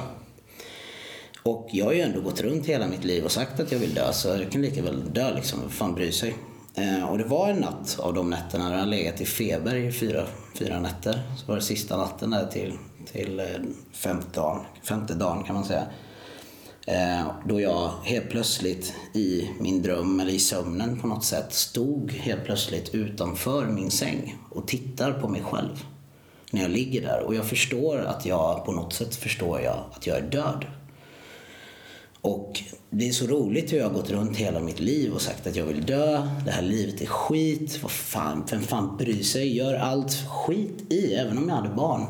Speaker 1: Och jag har ju ändå gått runt hela mitt liv och sagt att jag vill dö, så jag kan lika väl dö liksom. Vem fan bryr sig? Eh, och det var en natt av de nätterna där jag legat i feber i fyra, fyra nätter. Så var det sista natten där till, till eh, femte, dagen, femte dagen kan man säga. Eh, då jag helt plötsligt i min dröm, eller i sömnen på något sätt, stod helt plötsligt utanför min säng och tittar på mig själv. När jag ligger där. Och jag förstår att jag, på något sätt förstår jag att jag är död. Och det är så roligt hur jag har gått runt hela mitt liv och sagt att jag vill dö, det här livet är skit, vad fan, vem fan bryr sig? Gör allt skit i, även om jag hade barn.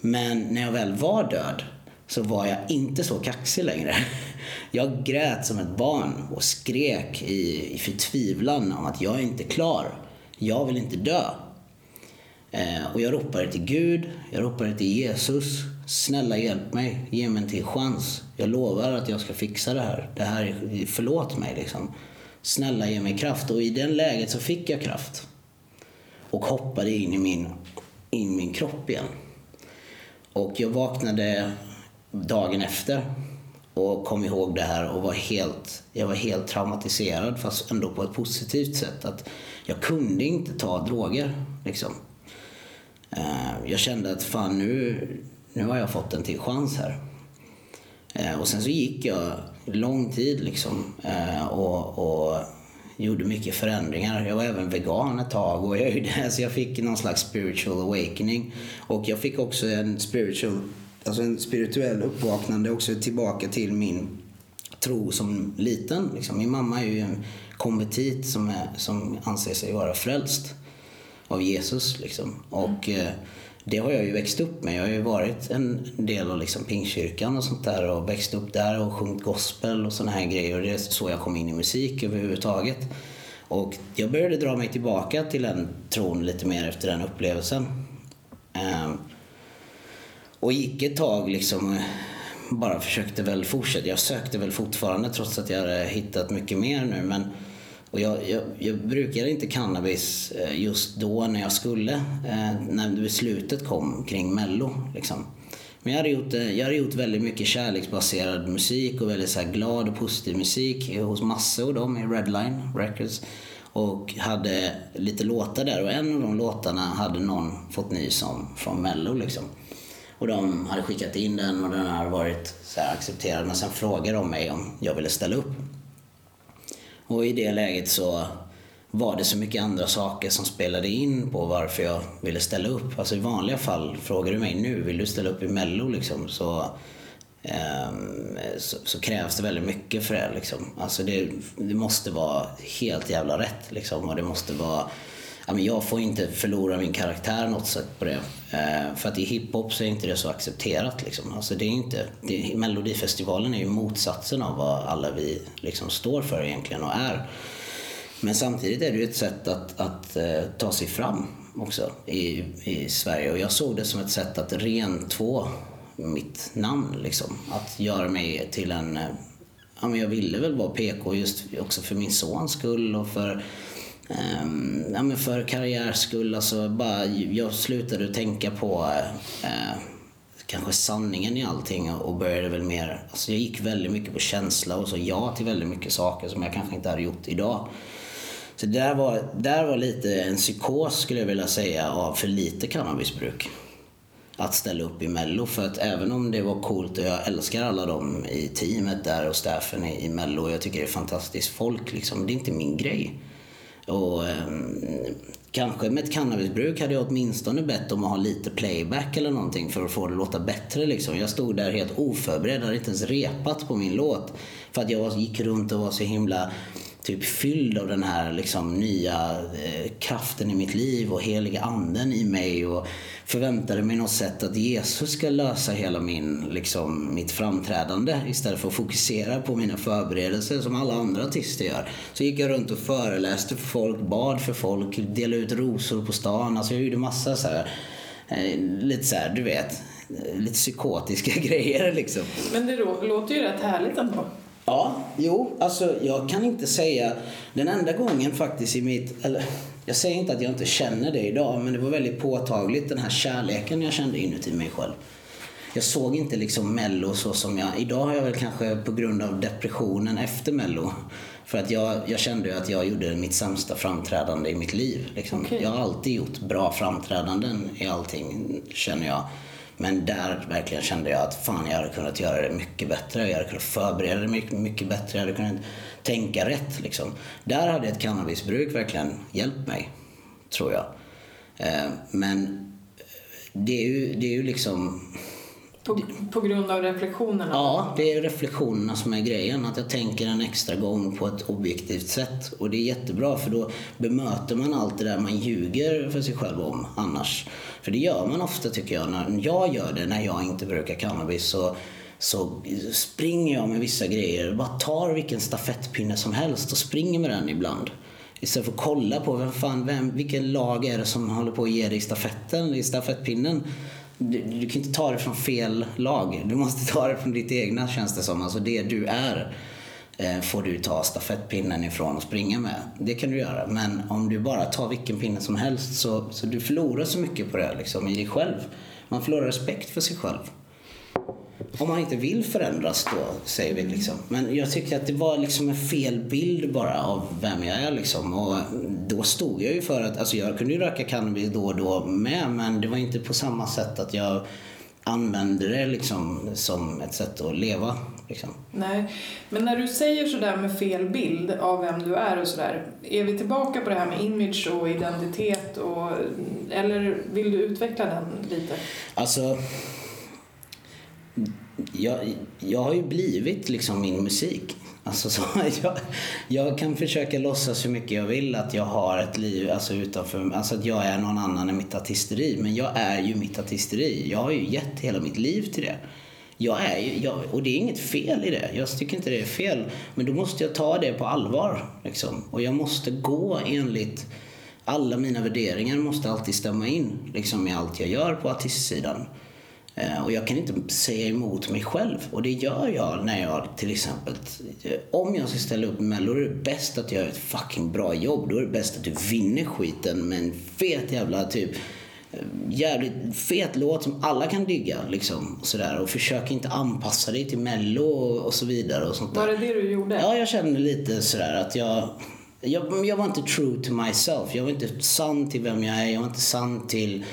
Speaker 1: Men när jag väl var död så var jag inte så kaxig längre. <laughs> Jag grät som ett barn och skrek i, i förtvivlan om att jag är inte klar. Jag vill inte dö. Eh, och jag ropade till Gud, jag ropade till Jesus. Snälla hjälp mig, ge mig en till chans. Jag lovar att jag ska fixa det här. Det här förlåt mig liksom. Snälla ge mig kraft. Och i det läget så fick jag kraft. Och hoppade in i min, in min kropp igen. Och jag vaknade dagen efter och kom ihåg det här och var helt, jag var helt traumatiserad fast ändå på ett positivt sätt. Att jag kunde inte ta droger. Liksom. Eh, jag kände att fan nu, nu har jag fått en till chans här. Eh, och sen så gick jag lång tid liksom eh, och, och gjorde mycket förändringar. Jag var även vegan ett tag och jag, så jag fick någon slags spiritual awakening. Och jag fick också en spiritual, alltså en spirituell uppvaknande också tillbaka till min tro som liten. Liksom. Min mamma är ju en konvertit som, är, som anser sig vara frälst av Jesus. Liksom. Och mm det har jag ju växt upp med. Jag har ju varit en del av liksom pingkyrkan och sånt där och växt upp där och sjungit gospel och såna här grejer. Och det är så jag kom in i musik överhuvudtaget. Och jag började dra mig tillbaka till den tron lite mer efter den upplevelsen. Ehm, och gick ett tag liksom eh, bara försökte väl fortsätta. Jag sökte väl fortfarande trots att jag hade hittat mycket mer nu. Men, och jag, jag, jag brukade inte cannabis eh, just då när jag skulle, eh, när beslutet kom kring mello. Liksom. Men jag hade, gjort, eh, jag hade gjort väldigt mycket kärleksbaserad musik och väldigt så glad och positiv musik hos Masse och dem i Redline Records. Och hade lite låtar där och en av de låtarna hade någon fått nys om från Mello. Liksom. Och de hade skickat in den och den hade varit så accepterad. Men sen frågade de mig om jag ville ställa upp. Och i det läget så var det så mycket andra saker som spelade in på varför jag ville ställa upp. Alltså i vanliga fall, frågar du mig nu, vill du ställa upp i Mello liksom, så, eh, så, så, krävs det väldigt mycket för det. Liksom. Alltså det, det måste vara helt jävla rätt liksom, och det måste vara men jag får inte förlora min karaktär något sätt på det. Eh, för att i hiphop så är inte det så accepterat. Liksom. Alltså det är inte, det, Melodifestivalen är ju motsatsen av vad alla vi liksom står för egentligen och är. Men samtidigt är det ju ett sätt att, att uh, ta sig fram också i, i Sverige. Och jag såg det som ett sätt att rentvå mitt namn. Liksom. Att göra mig till en... Uh, ja, men jag ville väl vara PK just också för min sons skull och för Um, ja, men för karriärs skull, alltså bara, jag slutade tänka på uh, kanske sanningen i allting och började väl mer, alltså jag gick väldigt mycket på känsla och så ja till väldigt mycket saker som jag kanske inte hade gjort idag. Så det där var, där var lite en psykos skulle jag vilja säga av för lite cannabisbruk. Att ställa upp i mello för att även om det var coolt och jag älskar alla dem i teamet där och staffen i, i mello och jag tycker det är fantastiskt folk liksom, det är inte min grej. Och, eh, kanske med ett cannabisbruk hade jag åtminstone bett om att ha lite playback eller någonting för att få det att låta bättre. Liksom. Jag stod där helt oförberedd, hade inte ens repat på min låt. För att jag gick runt och var så himla typ fylld av den här liksom, nya eh, kraften i mitt liv och heliga anden i mig och förväntade mig något sätt att Jesus ska lösa hela min, liksom, mitt framträdande istället för att fokusera på mina förberedelser som alla andra artister gör. Så gick jag runt och föreläste för folk, bad för folk, delade ut rosor på stan. Alltså jag gjorde massa så här, eh, lite så här, du vet, eh, lite psykotiska <laughs> grejer liksom.
Speaker 2: Men det låter ju rätt härligt ändå.
Speaker 1: Ja, jo, alltså jag kan inte säga den enda gången faktiskt i mitt, eller jag säger inte att jag inte känner det idag, men det var väldigt påtagligt den här kärleken jag kände inuti mig själv. Jag såg inte liksom mello så som jag, idag har jag väl kanske på grund av depressionen efter mello, för att jag, jag kände att jag gjorde mitt sämsta framträdande i mitt liv. Liksom. Okay. Jag har alltid gjort bra framträdanden i allting, känner jag. Men där verkligen kände jag att fan, jag hade kunnat göra det mycket bättre. Jag hade kunnat förbereda det mycket, mycket bättre. Jag hade kunnat tänka rätt. Liksom. Där hade ett cannabisbruk verkligen hjälpt mig, tror jag. Eh, men det är ju, det är ju liksom
Speaker 2: på, på grund av reflektionerna?
Speaker 1: Ja, det är reflektionerna som är grejen. Att jag tänker en extra gång på ett objektivt sätt. Och det är jättebra för då bemöter man allt det där man ljuger för sig själv om annars. För det gör man ofta tycker jag. När jag gör det när jag inte brukar cannabis så så springer jag med vissa grejer. Bara tar vilken stafettpinne som helst och springer med den ibland. Istället för att kolla på vem fan, vem, vilken lag är det som håller på att ge dig stafetten i stafettpinnen du, du, kan inte ta det från fel lag. Du måste ta det från ditt egna känns det som. Alltså det du är Eh, får du ta stafettpinnen ifrån och springa med. Det kan du göra. Men om du bara tar vilken pinne som helst så, så du förlorar så mycket på det liksom, i dig själv. Man förlorar respekt för sig själv. Om man inte vill förändras då, säger vi liksom. Men jag tycker att det var liksom en fel bild bara av vem jag är liksom. Och då stod jag ju för att, alltså jag kunde ju röka cannabis då och då med, men det var inte på samma sätt att jag använde det liksom som ett sätt att leva Liksom.
Speaker 2: Nej, men när du säger sådär med fel bild av vem du är och sådär, är vi tillbaka på det här med image och identitet och, eller vill du utveckla den lite?
Speaker 1: Alltså, jag, jag har ju blivit liksom min musik. Alltså så, <laughs> jag, jag kan försöka låtsas hur mycket jag vill att jag har ett liv alltså utanför, alltså att jag är någon annan än mitt artisteri. Men jag är ju mitt artisteri. Jag har ju gett hela mitt liv till det. Jag är ju, jag, och det är inget fel i det. Jag tycker inte det är fel. Men då måste jag ta det på allvar. Liksom. Och jag måste gå enligt alla mina värderingar måste alltid stämma in liksom, i allt jag gör på artistsidan. Eh, och jag kan inte säga emot mig själv. Och det gör jag när jag till exempel, om jag ska ställa upp med Mello, då är det bäst att jag gör ett fucking bra jobb. Då är det bäst att du vinner skiten med en fet jävla typ jävligt fet låt som alla kan digga liksom. Sådär. Och försök inte anpassa dig till mello och, och så vidare. Och sånt där.
Speaker 2: Var det det du gjorde?
Speaker 1: Ja, jag kände lite sådär att jag, jag... Jag var inte true to myself. Jag var inte sann till vem jag är. Jag var inte sann till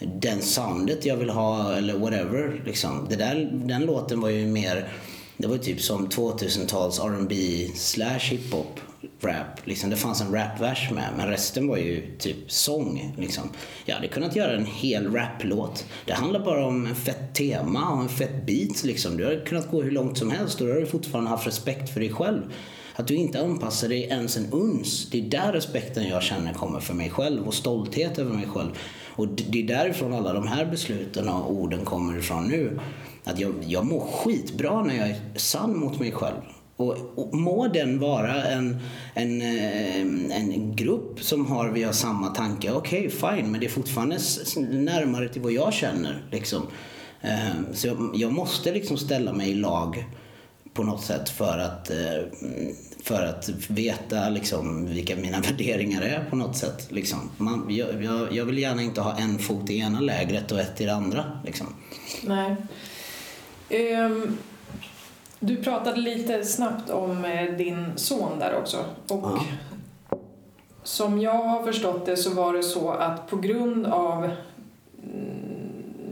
Speaker 1: den soundet jag vill ha eller whatever. Liksom. Det där, den låten var ju mer... Det var typ som 2000-tals R&B slash hiphop rap. Liksom, det fanns en rapvers med, men resten var ju typ sång. Liksom. Jag hade kunnat göra en hel raplåt. Det handlar bara om en fett tema och en fett beat. Liksom. Du hade kunnat gå hur långt som helst och då hade du fortfarande haft respekt för dig själv. Att du inte anpassar dig ens en uns. Det är där respekten jag känner kommer för mig själv och stolthet över mig själv. Och det är därifrån alla de här besluten och orden kommer ifrån nu. Att jag, jag mår skitbra när jag är sann mot mig själv. Och, och må den vara en, en, eh, en grupp som har, vi har samma tanke, okej okay, fine, men det är fortfarande närmare till vad jag känner. Liksom. Eh, så jag, jag måste liksom ställa mig i lag på något sätt för att, eh, för att veta liksom vilka mina <laughs> värderingar är på något sätt. Liksom. Man, jag, jag, vill gärna inte ha en fot i ena lägret och ett i det andra. Liksom.
Speaker 2: Nej. Um, du pratade lite snabbt om eh, din son där också. Och ja. Som jag har förstått det så var det så att på grund av mm,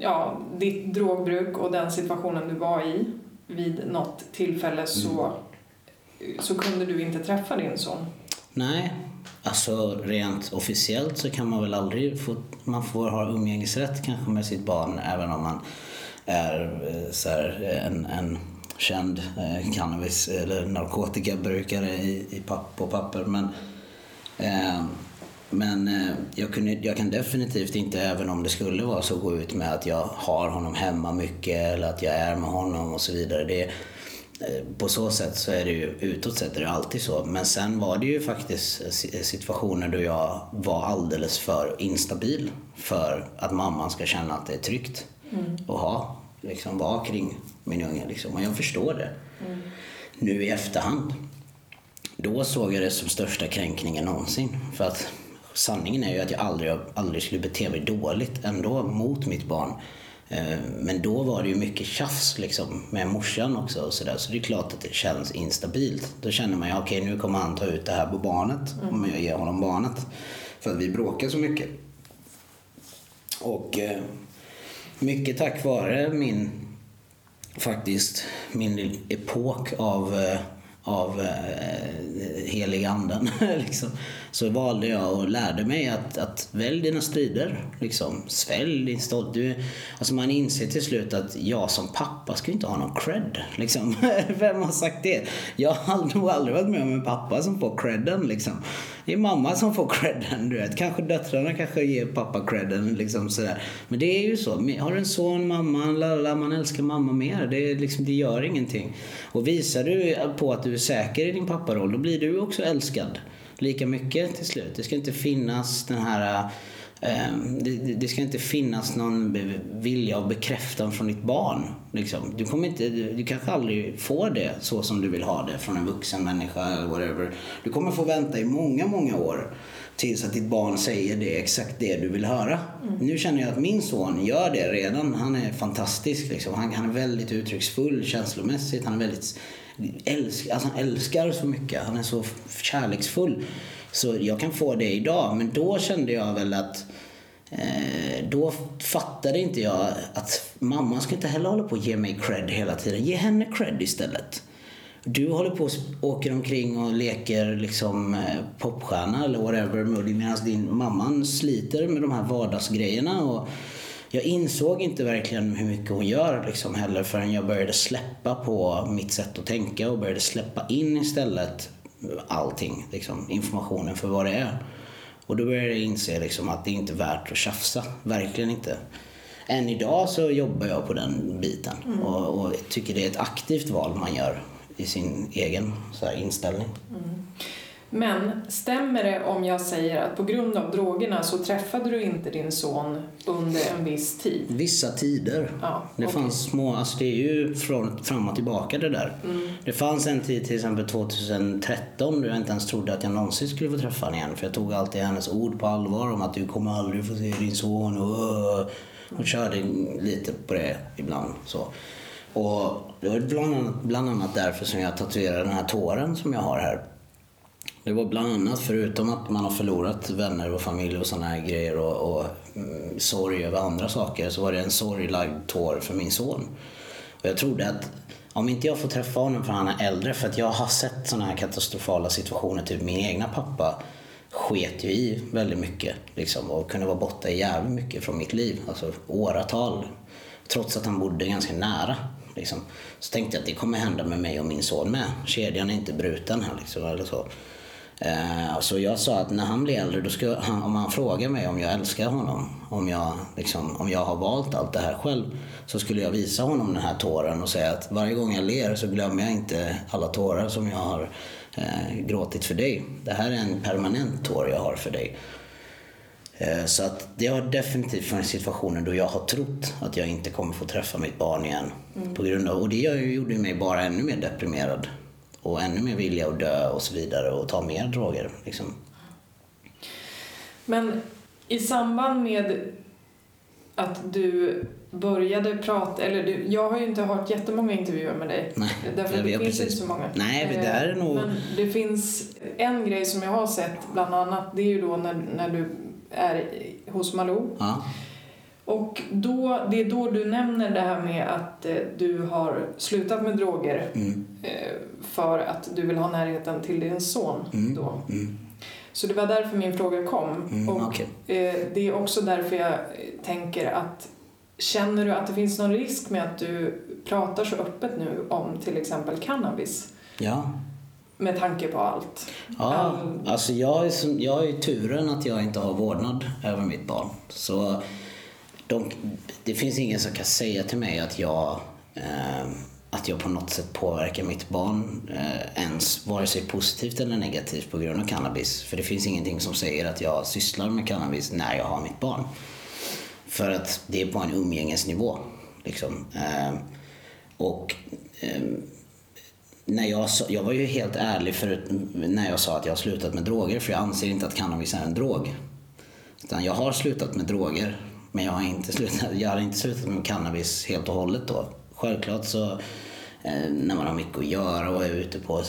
Speaker 2: ja, ditt drogbruk och den situationen du var i vid något tillfälle så, mm. så kunde du inte träffa din son?
Speaker 1: Nej, alltså rent officiellt så kan man väl aldrig få, man får ha umgängesrätt kanske med sitt barn även om man är eh, så här, en, en känd eh, cannabis eller narkotikabrukare i, i papp, på papper. Men, eh, men eh, jag, kunde, jag kan definitivt inte, även om det skulle vara så, gå ut med att jag har honom hemma mycket eller att jag är med honom och så vidare. Det, eh, på så sätt så är det ju, utåt sett är det alltid så. Men sen var det ju faktiskt situationer då jag var alldeles för instabil för att mamman ska känna att det är tryggt mm. att ha, liksom vara kring min unge. Liksom. Och jag förstår det. Mm. Nu i efterhand. Då såg jag det som största kränkningen någonsin. För att sanningen är ju att jag aldrig, aldrig skulle bete mig dåligt ändå mot mitt barn. Eh, men då var det ju mycket tjafs liksom, med morsan också och så där. Så det är klart att det känns instabilt. Då känner man ju, okej okay, nu kommer han ta ut det här på barnet mm. om jag ger honom barnet. För att vi bråkar så mycket. Och eh, mycket tack vare min faktiskt min epok av, eh, av eh, helig anden. <laughs> liksom. Så valde jag och lärde mig att, att välj dina strider. Liksom. Svälj din stolthet. Du, alltså man inser till slut att jag som pappa ska inte ha någon cred. Liksom. <laughs> Vem har sagt det? Jag har aldrig, aldrig varit med om en pappa som får credden. Liksom. Det är mamma som får credden, du vet. Kanske döttrarna kanske ger pappa credden, liksom sådär. Men det är ju så. Har du en son, mamma, lalla, man älskar mamma mer. Det, är liksom, det gör ingenting. Och visar du på att du är säker i din papparoll, då blir du också älskad lika mycket till slut. Det ska inte finnas den här Ehm, det, ska inte finnas någon vilja av bekräftan från ditt barn. Liksom. Du, kommer inte, du kanske aldrig får det så som du vill ha det från en vuxen människa eller whatever. Du kommer få vänta i många, många år tills att ditt barn säger det exakt det du vill höra. Mm. Nu känner jag att min son gör det redan. Han är fantastisk. Liksom. Han, han är väldigt uttrycksfull känslomässigt. Han är väldigt älsk, alltså han älskar så mycket. Han är så kärleksfull. Så jag kan få det idag. Men då kände jag väl att eh, då fattade inte jag att mamma ska inte heller hålla på och ge mig cred hela tiden. Ge henne cred istället. Du håller på och åker omkring och leker liksom eh, popstjärna eller whatever medan din mamman sliter med de här vardagsgrejerna. Och jag insåg inte verkligen hur mycket hon gör liksom heller förrän jag började släppa på mitt sätt att tänka och började släppa in istället allting, liksom, informationen för vad det är. Och då började jag inse liksom att det inte är värt att tjafsa. Verkligen inte. Än idag så jobbar jag på den biten mm. och, och, tycker det är ett aktivt val man gör i sin egen här, inställning. Mm.
Speaker 2: Men stämmer det om jag säger att på grund av drogerna så träffade du inte din son under en viss tid?
Speaker 1: Vissa tider. Ja, det okay. fanns små, alltså det är ju från, fram och tillbaka det där. Mm. Det fanns en tid till exempel 2013 då jag inte ens trodde att jag någonsin skulle få träffa honom igen. För jag tog alltid hennes ord på allvar om att du kommer aldrig få se din son och, och körde lite på det ibland. Så. Och det var bland annat, bland annat därför som jag tatuerade den här tåren som jag har här det var bland annat, förutom att man har förlorat vänner och familj och sådana här grejer och, och mm, sorg över andra saker, så var det en sorglagd tår för min son. Och jag trodde att om inte jag får träffa honom för han är äldre, för att jag har sett sådana här katastrofala situationer, typ min egna pappa sket ju i väldigt mycket liksom, och kunde vara borta jävligt mycket från mitt liv, alltså åratal. Trots att han bodde ganska nära. Liksom. Så tänkte jag att det kommer hända med mig och min son med. Kedjan är inte bruten här liksom, eller så. Eh, så jag sa att när han blir äldre, då ska han, om han frågar mig om jag älskar honom, om jag, liksom, om jag har valt allt det här själv, så skulle jag visa honom den här tåren och säga att varje gång jag ler så glömmer jag inte alla tårar som jag har eh, gråtit för dig. Det här är en permanent tår jag har för dig. Eh, så att det har definitivt funnits situationer då jag har trott att jag inte kommer få träffa mitt barn igen. Mm. På grund av, och det gjorde mig bara ännu mer deprimerad och ännu mer vilja att dö och så vidare och ta mer droger. Liksom.
Speaker 2: Men i samband med att du började prata, eller du, jag har ju inte hört jättemånga intervjuer med dig.
Speaker 1: Nej,
Speaker 2: därför det, det finns precis. inte så många.
Speaker 1: Nej, det där är nog...
Speaker 2: Men det finns en grej som jag har sett bland annat, det är ju då när, när du är hos Malou.
Speaker 1: Ja.
Speaker 2: Och då, det är då du nämner det här med att eh, du har slutat med droger mm. eh, för att du vill ha närheten till din son. Mm. Då. Mm. Så det var därför min fråga kom.
Speaker 1: Mm,
Speaker 2: och
Speaker 1: okay.
Speaker 2: eh, Det är också därför jag tänker att Känner du att det finns någon risk med att du pratar så öppet nu om till exempel cannabis?
Speaker 1: Ja.
Speaker 2: Med tanke på allt?
Speaker 1: Ja, All... alltså jag är, som, jag är turen att jag inte har vårdnad över mitt barn. Så de, det finns ingen som kan säga till mig att jag, eh, att jag på något sätt påverkar mitt barn eh, ens, vare sig positivt eller negativt på grund av cannabis. För det finns ingenting som säger att jag sysslar med cannabis när jag har mitt barn. För att det är på en umgängesnivå. Liksom. Eh, och eh, när jag, sa, jag var ju helt ärlig förut när jag sa att jag har slutat med droger för jag anser inte att cannabis är en drog. Utan jag har slutat med droger men jag har inte slutat, jag har inte slutat med cannabis helt och hållet då. Självklart så eh, när man har mycket att göra och är ute på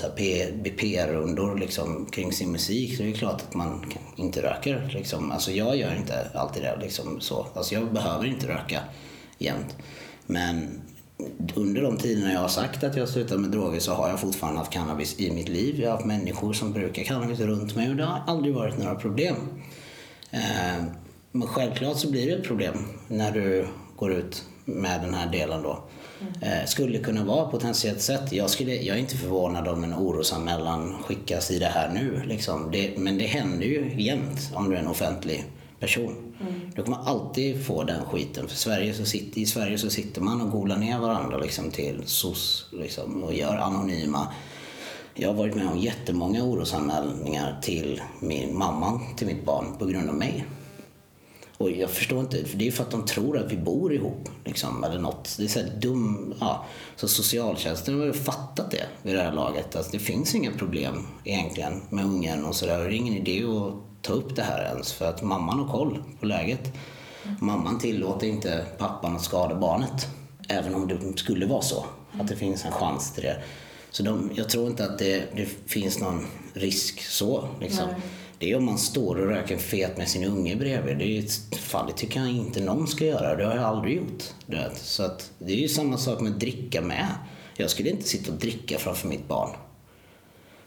Speaker 1: PR-rundor liksom, kring sin musik så är det klart att man inte röker. Liksom. Alltså jag gör inte alltid det. Liksom, så. Alltså jag behöver inte röka jämt. Men under de tiderna jag har sagt att jag har slutat med droger så har jag fortfarande haft cannabis i mitt liv. Jag har haft människor som brukar cannabis runt mig och det har aldrig varit några problem. Eh, men självklart så blir det ett problem när du går ut med den här delen då. Mm. Eh, skulle kunna vara potentiellt sett. Jag, skulle, jag är inte förvånad om en orosanmälan skickas i det här nu. Liksom. Det, men det händer ju jämt om du är en offentlig person. Mm. Du kommer alltid få den skiten. För Sverige så sitter, I Sverige så sitter man och golar ner varandra liksom, till SOS liksom, och gör anonyma jag har varit med om jättemånga orosanmälningar till min mamman till mitt barn på grund av mig. Och jag förstår inte, för det är för att de tror att vi bor ihop. Liksom, eller något. Det är så dum... Ja. Så socialtjänsten har ju fattat det vid det här laget. Alltså, det finns inga problem egentligen med ungen och sådär. Det är ingen idé att ta upp det här ens för att mamman har koll på läget. Mamman tillåter inte pappan att skada barnet. Även om det skulle vara så. Att det finns en chans till det. Så de, jag tror inte att det, det finns någon risk så. Liksom. Nej. Det är om man står och röker fet med sin unge bredvid. Det, är ett fall, det tycker jag inte någon ska göra. Det har jag aldrig gjort. Så att, det är ju samma sak med att dricka med. Jag skulle inte sitta och dricka framför mitt barn.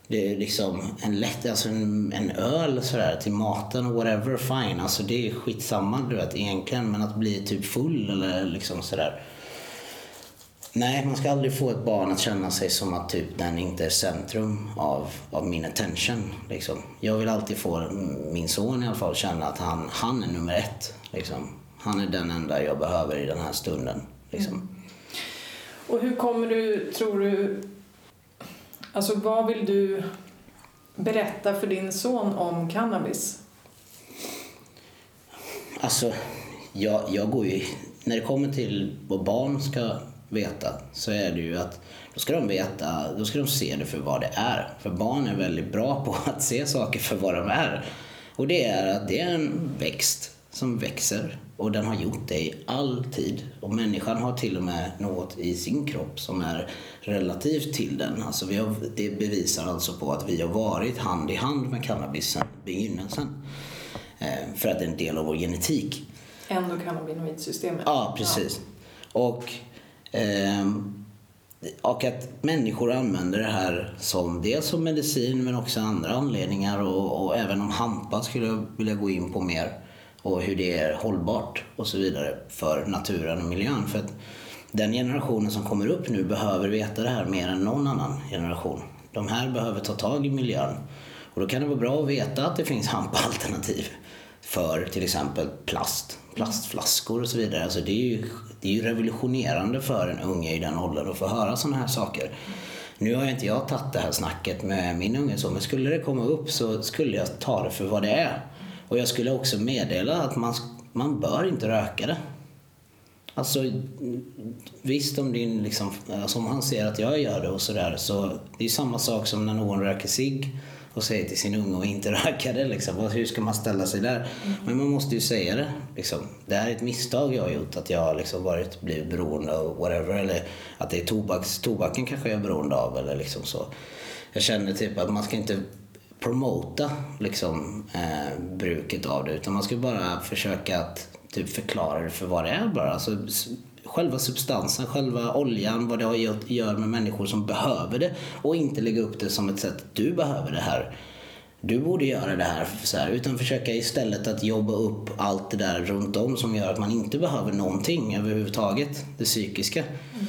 Speaker 1: Det är liksom en lätt, alltså en, en öl sådär till maten whatever, fine. Alltså det är skitsamma du vet egentligen. Men att bli typ full eller liksom sådär. Nej, man ska aldrig få ett barn att känna sig som att typ den inte är centrum av, av min attention. Liksom. Jag vill alltid få min son i alla fall känna att han, han är nummer ett. Liksom. Han är den enda jag behöver i den här stunden. Liksom. Mm.
Speaker 2: Och hur kommer du, tror du, alltså vad vill du berätta för din son om cannabis?
Speaker 1: Alltså, jag, jag går ju, när det kommer till vad barn ska veta så är det ju att då ska de veta, då ska de se det för vad det är. För barn är väldigt bra på <laughs> att se saker för vad de är. Och det är att det är en växt som växer och den har gjort det i all tid. Och människan har till och med något i sin kropp som är relativt till den. Alltså vi har, det bevisar alltså på att vi har varit hand i hand med cannabis sedan begynnelsen. Eh, för att det är en del av vår genetik.
Speaker 2: Endokannabinoidsystemet.
Speaker 1: Ja, precis. Ja. Och Ehm, och att människor använder det här som dels som medicin men också andra anledningar och, och även om hampa skulle jag vilja gå in på mer och hur det är hållbart och så vidare för naturen och miljön. För att den generationen som kommer upp nu behöver veta det här mer än någon annan generation. De här behöver ta tag i miljön och då kan det vara bra att veta att det finns hampalternativ för till exempel plast, plastflaskor och så vidare. Alltså det, är ju, det är ju revolutionerande för en unge i den åldern att få höra sådana här saker. Nu har inte jag tagit det här snacket med min unge så, men skulle det komma upp så skulle jag ta det för vad det är. Och jag skulle också meddela att man, man bör inte röka det. Alltså visst om din liksom, alltså om han ser att jag gör det och sådär så det är samma sak som när någon röker cigg och säger till sin unge att inte röka det. Liksom. Hur ska man ställa sig där? Mm. Men man måste ju säga det. Liksom. Det här är ett misstag jag har gjort, att jag har liksom varit, blivit beroende av whatever. Eller att det är tobaks, tobaken kanske jag är beroende av. Eller liksom så. Jag känner typ att man ska inte promota liksom, eh, bruket av det utan man ska bara försöka att typ förklara det för vad det är bara. Alltså, själva substansen, själva oljan, vad det har gjort, gör med människor som behöver det och inte lägga upp det som ett sätt du behöver det här. Du borde göra det här, så här, utan försöka istället att jobba upp allt det där runt om som gör att man inte behöver någonting överhuvudtaget, det psykiska. Mm.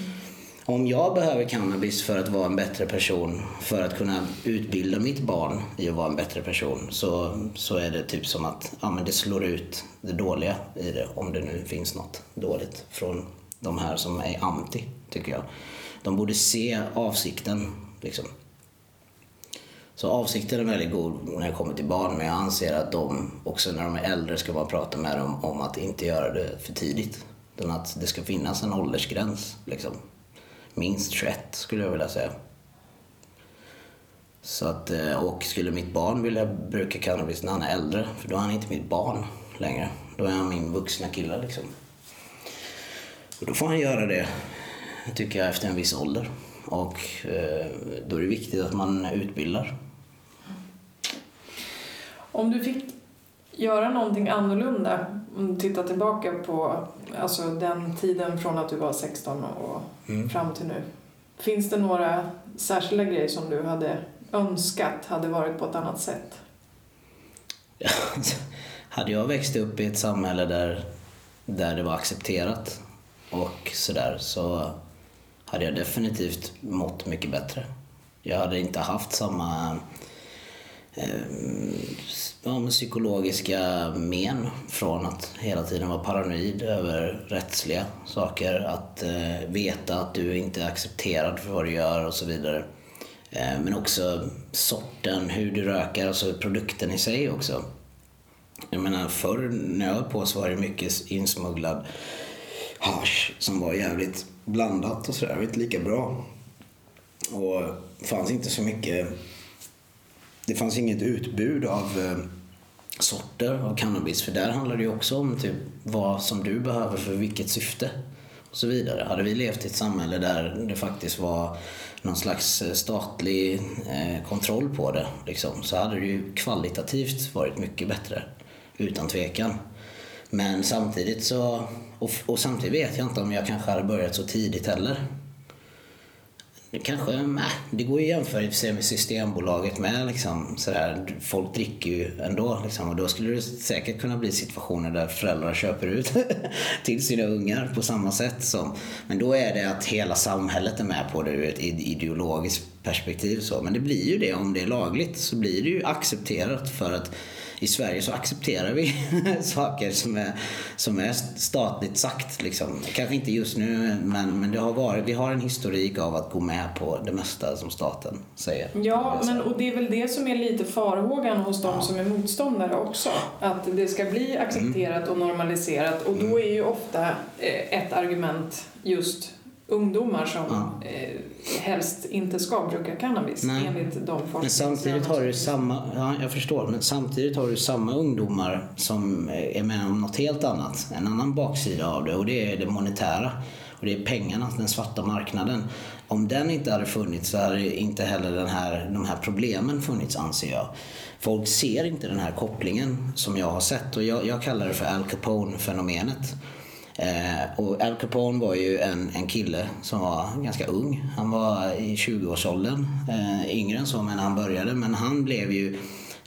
Speaker 1: Om jag behöver cannabis för att vara en bättre person, för att kunna utbilda mitt barn i att vara en bättre person, så, så är det typ som att ja, men det slår ut det dåliga i det, om det nu finns något dåligt från de här som är anti, tycker jag. De borde se avsikten, liksom. Så avsikten är väldigt god när det kommer till barn, men jag anser att de också när de är äldre ska man prata med dem om att inte göra det för tidigt. Utan att det ska finnas en åldersgräns, liksom. Minst 21 skulle jag vilja säga. Så att, eh, och skulle mitt barn vilja bruka cannabis när han är äldre, för då är han inte mitt barn längre. Då är han min vuxna kille liksom. Och då får han göra det, tycker jag, efter en viss ålder. Och eh, då är det viktigt att man utbildar.
Speaker 2: Om du fick göra någonting annorlunda, om du tittar tillbaka på alltså den tiden från att du var 16 och mm. fram till nu. Finns det några särskilda grejer som du hade önskat hade varit på ett annat sätt? <laughs>
Speaker 1: Hade jag växt upp i ett samhälle där, där det var accepterat och sådär så hade jag definitivt mått mycket bättre. Jag hade inte haft samma eh, psykologiska men från att hela tiden vara paranoid över rättsliga saker. Att eh, veta att du inte är accepterad för vad du gör och så vidare. Eh, men också sorten, hur du röker, alltså produkten i sig också. Jag menar förr när jag höll på så var det mycket insmugglad hash som var jävligt blandat och sådär, inte lika bra. Och det fanns inte så mycket, det fanns inget utbud av eh, sorter av cannabis för där handlar det ju också om typ vad som du behöver för vilket syfte. och så vidare. Hade vi levt i ett samhälle där det faktiskt var någon slags eh, statlig eh, kontroll på det liksom, så hade det ju kvalitativt varit mycket bättre. Utan tvekan. Men samtidigt så, och, och samtidigt vet jag inte om jag kanske hade börjat så tidigt heller. Det kanske, nej, det går ju att jämföra i och för sig med Systembolaget med. Liksom, sådär. Folk dricker ju ändå. Liksom, och då skulle det säkert kunna bli situationer där föräldrar köper ut <laughs> till sina ungar på samma sätt. Som, men då är det att hela samhället är med på det ur ett ideologiskt perspektiv. Så. Men det blir ju det om det är lagligt. Så blir det ju accepterat för att i Sverige så accepterar vi <laughs> saker som är, som är statligt sagt. Liksom. Kanske inte just nu, men, men det har varit, vi har en historik av att gå med på det mesta som staten säger.
Speaker 2: Ja, men, och det är väl det som är lite farhågan hos de ja. som är motståndare också. Att det ska bli accepterat mm. och normaliserat och då är ju ofta eh, ett argument just ungdomar som ja. eh, helst inte ska bruka cannabis Nej. enligt de
Speaker 1: Men samtidigt har du samma, ja jag förstår, men samtidigt har du samma ungdomar som är med om något helt annat. En annan baksida av det och det är det monetära. Och det är pengarna, den svarta marknaden. Om den inte hade funnits så hade inte heller den här, de här problemen funnits anser jag. Folk ser inte den här kopplingen som jag har sett och jag, jag kallar det för Al Capone-fenomenet. Eh, och Al Capone var ju en, en kille som var ganska ung. Han var i 20-årsåldern. Eh, yngre än så men han började. Men han blev ju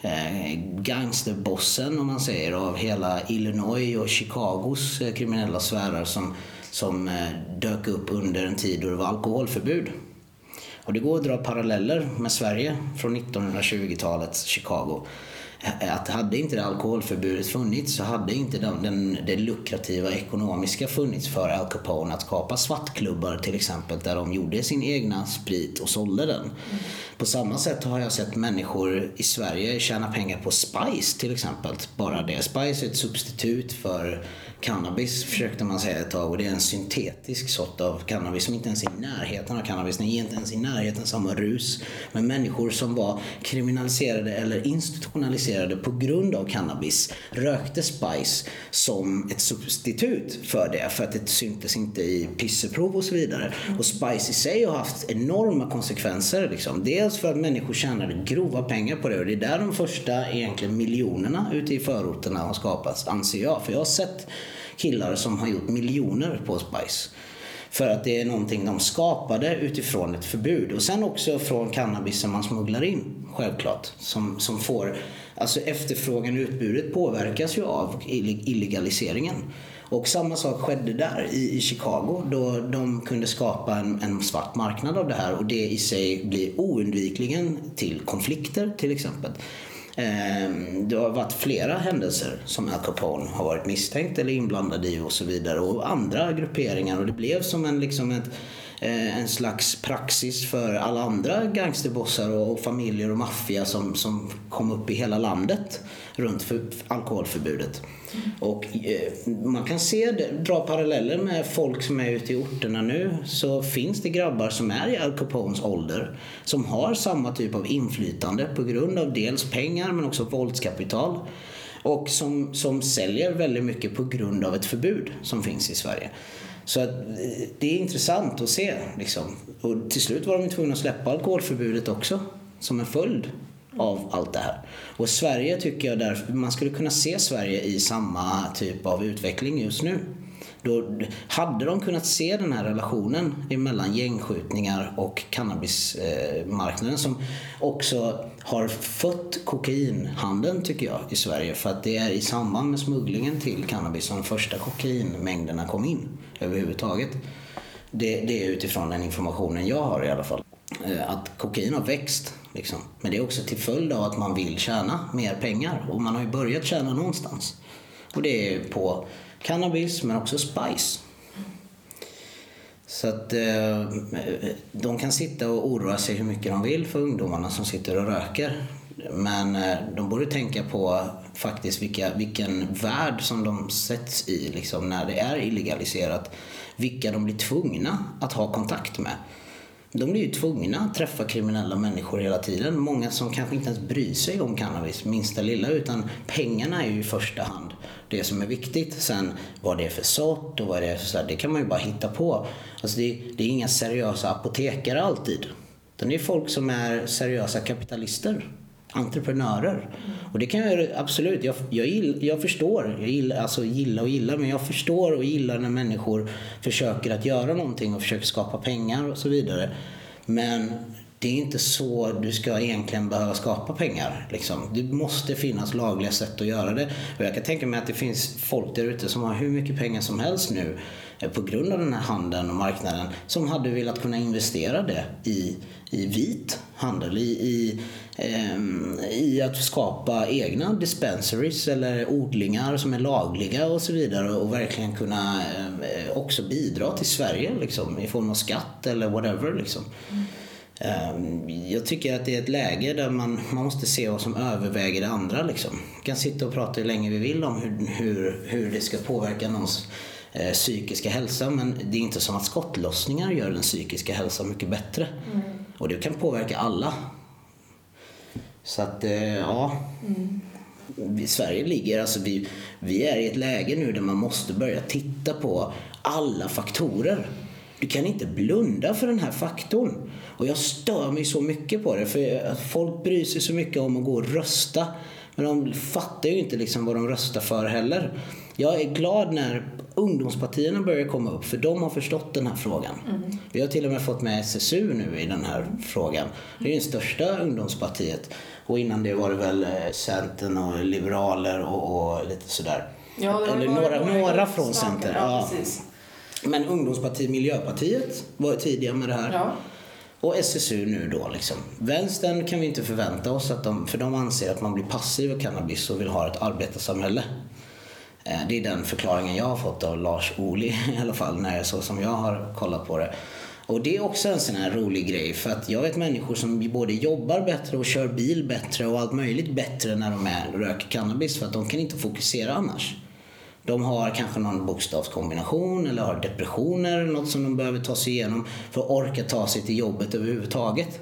Speaker 1: eh, gangsterbossen om man säger av hela Illinois och Chicagos eh, kriminella sfärer som, som eh, dök upp under en tid då det var alkoholförbud. Och det går att dra paralleller med Sverige från 1920-talets Chicago att hade inte det alkoholförbudet funnits så hade inte den, den, det lukrativa ekonomiska funnits för Al Capone att skapa svartklubbar till exempel där de gjorde sin egna sprit och sålde den. Mm. På samma sätt har jag sett människor i Sverige tjäna pengar på Spice till exempel. Bara det. Spice är ett substitut för cannabis försökte man säga ett tag och det är en syntetisk sort av cannabis som inte ens är i närheten av cannabis. Den ger inte ens i närheten samma rus. Men människor som var kriminaliserade eller institutionaliserade på grund av cannabis rökte spice som ett substitut för det för att det syntes inte i pisseprov och så vidare. Och spice i sig har haft enorma konsekvenser. Liksom. Dels för att människor tjänade grova pengar på det och det är där de första egentligen miljonerna ute i förorterna har skapats, anser jag. För jag har sett killar som har gjort miljoner på Spice. För att det är någonting de skapade utifrån ett förbud. Och sen också från cannabisen man smugglar in, självklart. Som, som får, alltså efterfrågan och utbudet påverkas ju av illegaliseringen. Och samma sak skedde där i, i Chicago då de kunde skapa en, en, svart marknad av det här och det i sig blir oundvikligen till konflikter till exempel. Ehm, det har varit flera händelser som Al Capone har varit misstänkt eller inblandad i och så vidare. Och andra grupperingar. Och det blev som en, liksom ett, Eh, en slags praxis för alla andra gangsterbossar och familjer och maffia som, som kom upp i hela landet runt för alkoholförbudet. Och eh, man kan se det, dra paralleller med folk som är ute i orterna nu så finns det grabbar som är i Al Capones ålder som har samma typ av inflytande på grund av dels pengar men också våldskapital och som, som säljer väldigt mycket på grund av ett förbud som finns i Sverige. Så att, eh, det är intressant att se. Liksom. Och till slut var de tvungna att släppa alkoholförbudet också som en följd av allt det här. Och Sverige tycker jag därför, man skulle kunna se Sverige i samma typ av utveckling just nu. Då hade de kunnat se den här relationen mellan gängskjutningar och cannabismarknaden som också har fött kokainhandeln tycker jag i Sverige. För att det är i samband med smugglingen till cannabis som de första kokainmängderna kom in överhuvudtaget. Det, det är utifrån den informationen jag har i alla fall. Eh, att kokain har växt Liksom. Men det är också till följd av att man vill tjäna mer pengar och man har ju börjat tjäna någonstans. Och det är på cannabis men också spice. Så att eh, de kan sitta och oroa sig hur mycket de vill för ungdomarna som sitter och röker. Men eh, de borde tänka på faktiskt vilka, vilken värld som de sätts i liksom, när det är illegaliserat. Vilka de blir tvungna att ha kontakt med de blir ju tvungna att träffa kriminella människor hela tiden. Många som kanske inte ens bryr sig om cannabis minsta lilla utan pengarna är ju i första hand det som är viktigt. Sen vad det är för sort och vad det är för så här, det kan man ju bara hitta på. Alltså det, det är inga seriösa apotekare alltid. Utan det är folk som är seriösa kapitalister entreprenörer. Och det kan jag absolut, jag, jag, gill, jag förstår, jag gillar, alltså gilla och gilla, men jag förstår och gillar när människor försöker att göra någonting och försöker skapa pengar och så vidare. Men det är inte så du ska egentligen behöva skapa pengar. Liksom. Det måste finnas lagliga sätt att göra det. Och jag kan tänka mig att det finns folk där ute som har hur mycket pengar som helst nu Eh, på grund av den här handeln och marknaden som hade velat kunna investera det i, i vit handel, i, i, eh, i att skapa egna dispensaries eller odlingar som är lagliga och så vidare och verkligen kunna eh, också bidra till Sverige liksom, i form av skatt eller whatever. Liksom. Mm. Jag tycker att det är ett läge där man, man måste se vad som överväger det andra. Liksom. Vi kan sitta och prata hur länge vi vill om hur, hur, hur det ska påverka någons eh, psykiska hälsa men det är inte som att skottlossningar gör den psykiska hälsan mycket bättre. Mm. Och det kan påverka alla. Så att, eh, ja. Mm. Sverige ligger, alltså vi, vi är i ett läge nu där man måste börja titta på alla faktorer. Du kan inte blunda för den här faktorn. Och jag stör mig så mycket på det för folk bryr sig så mycket om att gå och rösta. Men de fattar ju inte liksom vad de röstar för heller. Jag är glad när ungdomspartierna börjar komma upp för de har förstått den här frågan. Mm. Vi har till och med fått med SSU nu i den här frågan. Det är det största ungdomspartiet. Och innan det var det väl eh, Centern och Liberaler och, och lite sådär.
Speaker 2: Ja,
Speaker 1: Eller några, några från Centern. Ja, Men ungdomspartiet Miljöpartiet var tidiga med det här.
Speaker 2: Ja.
Speaker 1: Och SSU nu då liksom. Vänstern kan vi inte förvänta oss att de, för de anser att man blir passiv av cannabis och vill ha ett arbetarsamhälle. Eh, det är den förklaringen jag har fått av Lars Ohly <laughs> i alla fall, när jag, så som jag har kollat på det. Och det är också en sån här rolig grej för att jag vet människor som både jobbar bättre och kör bil bättre och allt möjligt bättre när de är, röker cannabis för att de kan inte fokusera annars. De har kanske någon bokstavskombination eller har depressioner eller något som de behöver ta sig igenom för att orka ta sig till jobbet överhuvudtaget.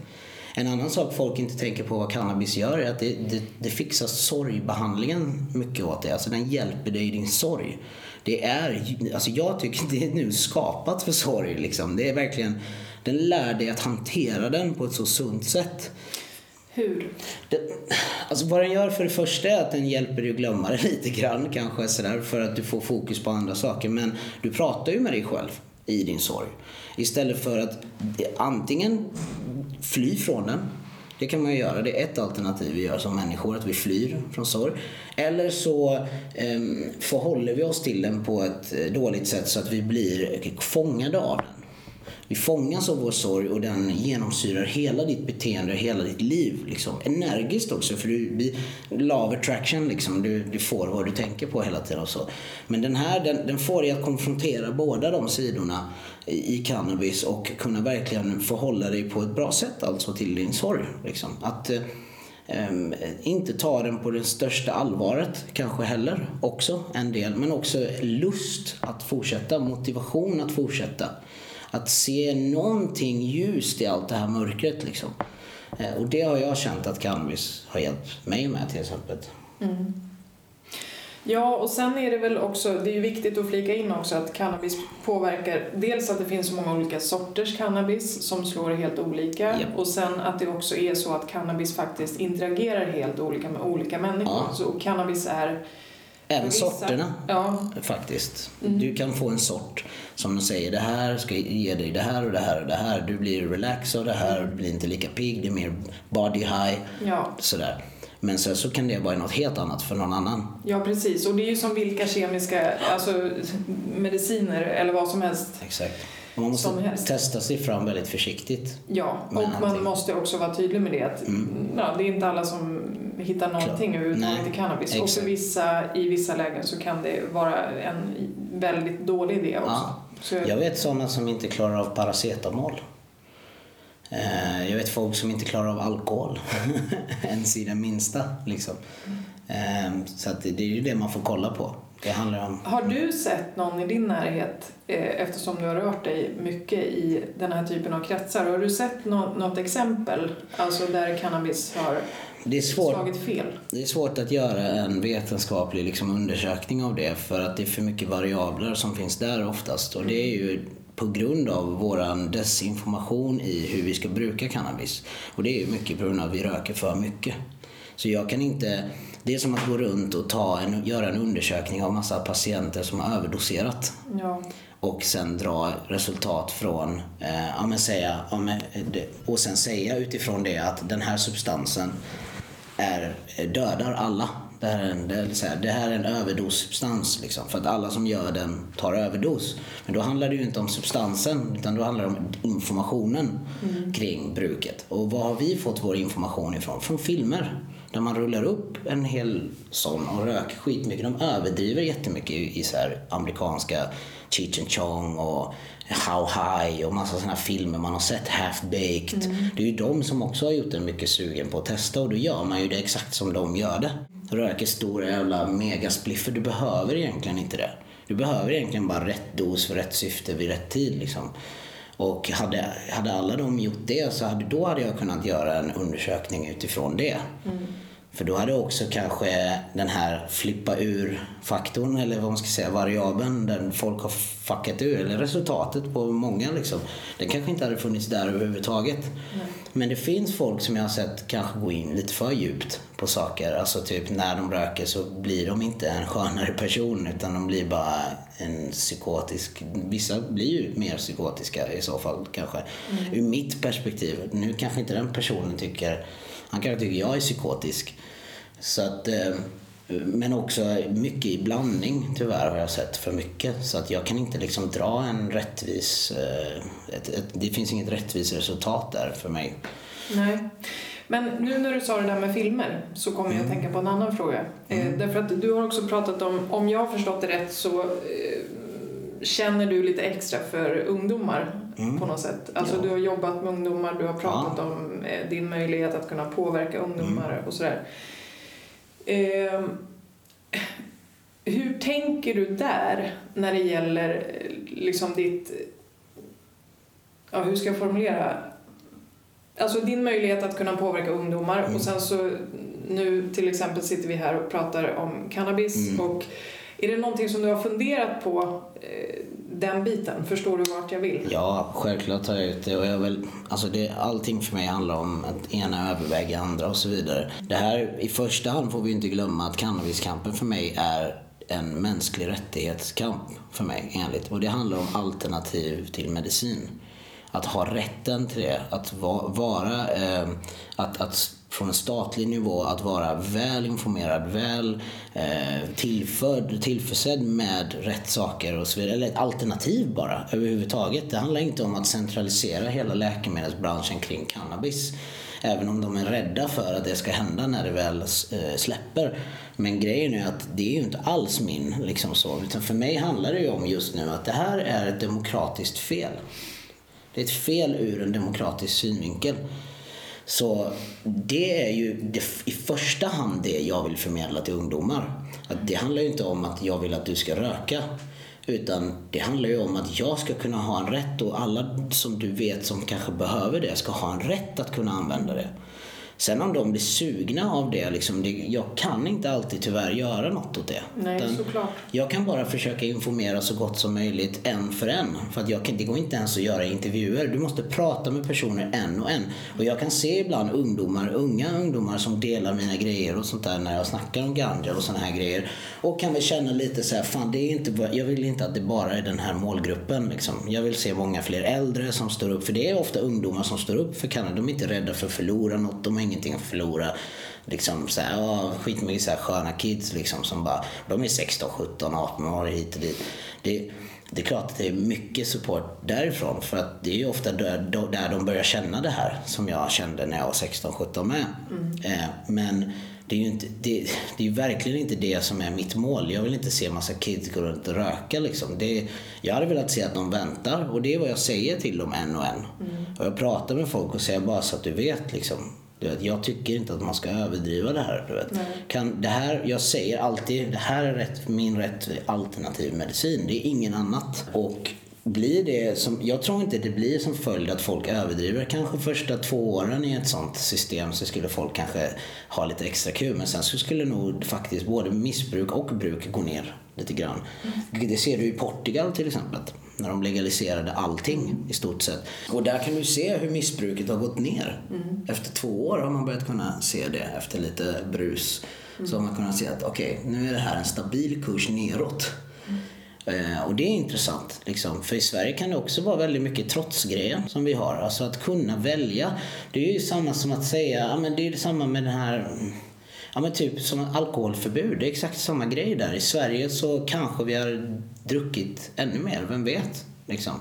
Speaker 1: En annan sak folk inte tänker på vad cannabis gör är att det, det, det fixar sorgbehandlingen mycket åt dig. Alltså den hjälper dig i din sorg. Det är, alltså jag tycker det är nu skapat för sorg liksom. Det är verkligen, den lär dig att hantera den på ett så sunt sätt.
Speaker 2: Hur?
Speaker 1: Det, alltså vad den gör för det första är att den hjälper dig att glömma det lite grann kanske sådär för att du får fokus på andra saker. Men du pratar ju med dig själv i din sorg. Istället för att antingen fly från den. Det kan man ju göra. Det är ett alternativ vi gör som människor, att vi flyr från sorg. Eller så eh, förhåller vi oss till den på ett eh, dåligt sätt så att vi blir fångade av den. Vi fångas av vår sorg och den genomsyrar hela ditt beteende, hela ditt liv. Liksom. Energiskt också, för du blir love attraction. Liksom. Du, du får vad du tänker på hela tiden. Och så. Men den här den, den får dig att konfrontera båda de sidorna i cannabis och kunna verkligen förhålla dig på ett bra sätt alltså till din sorg. Liksom. Att um, inte ta den på det största allvaret kanske heller också en del men också lust att fortsätta, motivation att fortsätta att se någonting ljust i allt det här mörkret. Liksom. Eh, och det har jag känt att cannabis har hjälpt mig med till exempel.
Speaker 2: Mm. Ja, och sen är det väl också, det är viktigt att flika in också att cannabis påverkar, dels att det finns så många olika sorters cannabis som slår helt olika yep. och sen att det också är så att cannabis faktiskt interagerar helt olika med olika människor. Ja. Så cannabis är
Speaker 1: Även sorterna ja. faktiskt. Mm. Du kan få en sort som säger, det här ska ge dig det här och det här och det här. Du blir relaxed av det här, du blir inte lika pigg, det är mer body high.
Speaker 2: Ja.
Speaker 1: Sådär. Men sen så kan det vara något helt annat för någon annan.
Speaker 2: Ja precis, och det är ju som vilka kemiska alltså, mediciner eller vad som helst.
Speaker 1: Exakt. Och man måste testa sig fram väldigt försiktigt.
Speaker 2: Ja, och man allting. måste också vara tydlig med det att mm. ja, det är inte alla som hittar någonting överhuvudtaget i cannabis. Exakt. Och för vissa, i vissa lägen så kan det vara en väldigt dålig idé också. Ja.
Speaker 1: Så... Jag vet sådana som inte klarar av paracetamol. Eh, jag vet folk som inte klarar av alkohol <laughs> ens i den minsta. Liksom. Ehm, så det är ju det man får kolla på. Det handlar om...
Speaker 2: Har du sett någon i din närhet, eh, eftersom du har rört dig mycket i den här typen av kretsar, har du sett något exempel alltså där cannabis har
Speaker 1: det är svårt? Det är svårt att göra en vetenskaplig liksom, undersökning av det för att det är för mycket variabler som finns där oftast. Och det är ju på grund av våran desinformation i hur vi ska bruka cannabis. Och det är ju mycket på grund av att vi röker för mycket. Så jag kan inte... Det är som att gå runt och ta en, göra en undersökning av massa patienter som har överdoserat.
Speaker 2: Ja.
Speaker 1: Och sen dra resultat från, eh, ja, men säga, ja, men, det- och sen säga utifrån det att den här substansen är, dödar alla. Det här är en, det här, det här är en överdossubstans liksom, för att alla som gör den tar överdos. Men då handlar det ju inte om substansen utan då handlar det om informationen kring bruket. Och var har vi fått vår information ifrån? Från filmer. Där man rullar upp en hel sån och röker skitmycket. De överdriver jättemycket i, i så här amerikanska Cheech and Chong och How High och massa sådana filmer man har sett, Half Baked. Det är ju de som också har gjort en mycket sugen på att testa och då gör man ju det exakt som de gör det. Röker stora jävla megaspliffer. Du behöver egentligen inte det. Du behöver egentligen bara rätt dos för rätt syfte vid rätt tid liksom. Och hade, hade alla de gjort det så hade, då hade jag kunnat göra en undersökning utifrån det. För då hade också kanske den här flippa ur-faktorn, eller vad man ska säga, variabeln där folk har fuckat ur, eller resultatet på många liksom. Den kanske inte hade funnits där överhuvudtaget. Men det finns folk som jag har sett kanske gå in lite för djupt på saker. Alltså typ när de röker så blir de inte en skönare person utan de blir bara en psykotisk... Vissa blir ju mer psykotiska i så fall kanske. Ur mitt perspektiv. Nu kanske inte den personen tycker... Han kanske tycker jag är psykotisk. Så att... Eh, men också mycket i blandning tyvärr har jag sett för mycket. Så att jag kan inte liksom dra en rättvis... Eh, ett, ett, det finns inget rättvist resultat där för mig.
Speaker 2: Nej. Men nu när du sa det där med filmer så kommer jag att tänka på en annan fråga. Eh, därför att du har också pratat om, om jag har förstått det rätt så känner du lite extra för ungdomar på något sätt. Alltså
Speaker 1: Ja.
Speaker 2: du har jobbat med ungdomar, du har pratat om eh, din möjlighet att kunna påverka ungdomar och sådär. Eh, hur tänker du där när det gäller liksom ditt... Ja, hur ska jag formulera? Alltså din möjlighet att kunna påverka ungdomar
Speaker 1: Mm.
Speaker 2: och sen så nu till exempel sitter vi här och pratar om cannabis
Speaker 1: Mm.
Speaker 2: och är det någonting som du har funderat på eh, den biten? Förstår du vart jag vill?
Speaker 1: Ja, självklart tar jag ut det. Och jag vill, alltså det, allting för mig handlar om att ena överväga andra och så vidare. Det här, i första hand får vi inte glömma att cannabiskampen för mig är en mänsklig rättighetskamp för mig enligt. Och det handlar om alternativ till medicin. Att ha rätten till det, att vara, eh, att, att från en statlig nivå att vara väl informerad, väl eh, tillförd, tillförsedd med rätt saker och så vidare. Eller ett alternativ bara överhuvudtaget. Det handlar inte om att centralisera hela läkemedelsbranschen kring cannabis. Även om de är rädda för att det ska hända när det väl eh, släpper. Men grejen är att det är ju inte alls min liksom så. Utan för mig handlar det ju om just nu att det här är ett demokratiskt fel. Det är ett fel ur en demokratisk synvinkel. Så det är ju det, i första hand det jag vill förmedla till ungdomar. Att det handlar ju inte om att jag vill att du ska röka. Utan det handlar ju om att jag ska kunna ha en rätt och alla som du vet som kanske behöver det ska ha en rätt att kunna använda det. Sen om de blir sugna av det, liksom, det jag kan inte alltid tyvärr göra något åt det.
Speaker 2: Nej, såklart.
Speaker 1: jag kan bara försöka informera så gott som möjligt en för en. För att jag kan, det går inte ens att göra intervjuer. Du måste prata med personer en och en. Och jag kan se ibland ungdomar, unga ungdomar som delar mina grejer och sånt där när jag snackar om ganja och såna här grejer. Och kan väl känna lite så här, fan det är inte, jag vill inte att det bara är den här målgruppen liksom. Jag vill se många fler äldre som står upp, för det är ofta ungdomar som står upp för Kanada. De är inte rädda för att förlora något, de har ingenting att förlora. Liksom så här, ja, skitmycket så här sköna kids liksom som bara, de är 16, 17, 18 år hit och dit. Det, det är klart att det är mycket support därifrån för att det är ju ofta där, där de börjar känna det här som jag kände när jag var 16, 17 med. Eh, men det är ju inte, det, det är verkligen inte det som är mitt mål. Jag vill inte se massa kids gå runt och röka liksom. Det, jag hade velat se att de väntar och det är vad jag säger till dem en och en. Och jag pratar med folk och säger bara så att du vet liksom. Du vet, jag tycker inte att man ska överdriva det här. Du vet. Kan, det här. Jag säger alltid, det här är rätt, min rätt alternativ medicin. Det är ingen annat. Och blir det som, jag tror inte det blir som följd att folk överdriver. Kanske första två åren i ett sånt system så skulle folk kanske ha lite extra kul. Men sen så skulle nog faktiskt både missbruk och bruk gå ner lite grann. Mm. Det ser du i Portugal till exempel. När de legaliserade allting i stort sett. Och där kan du se hur missbruket har gått ner. Mm. Efter två år har man börjat kunna se det efter lite brus. Mm. Så har man kunnat se att okej, okay, nu är det här en stabil kurs neråt. Eh, och det är intressant. Liksom. För i Sverige kan det också vara väldigt mycket trotsgrejer som vi har. Alltså att kunna välja. Det är ju samma som att säga, ja men det är samma med den här Ja men typ som alkoholförbud, det är exakt samma grej där. I Sverige så kanske vi har druckit ännu mer, vem vet? Liksom.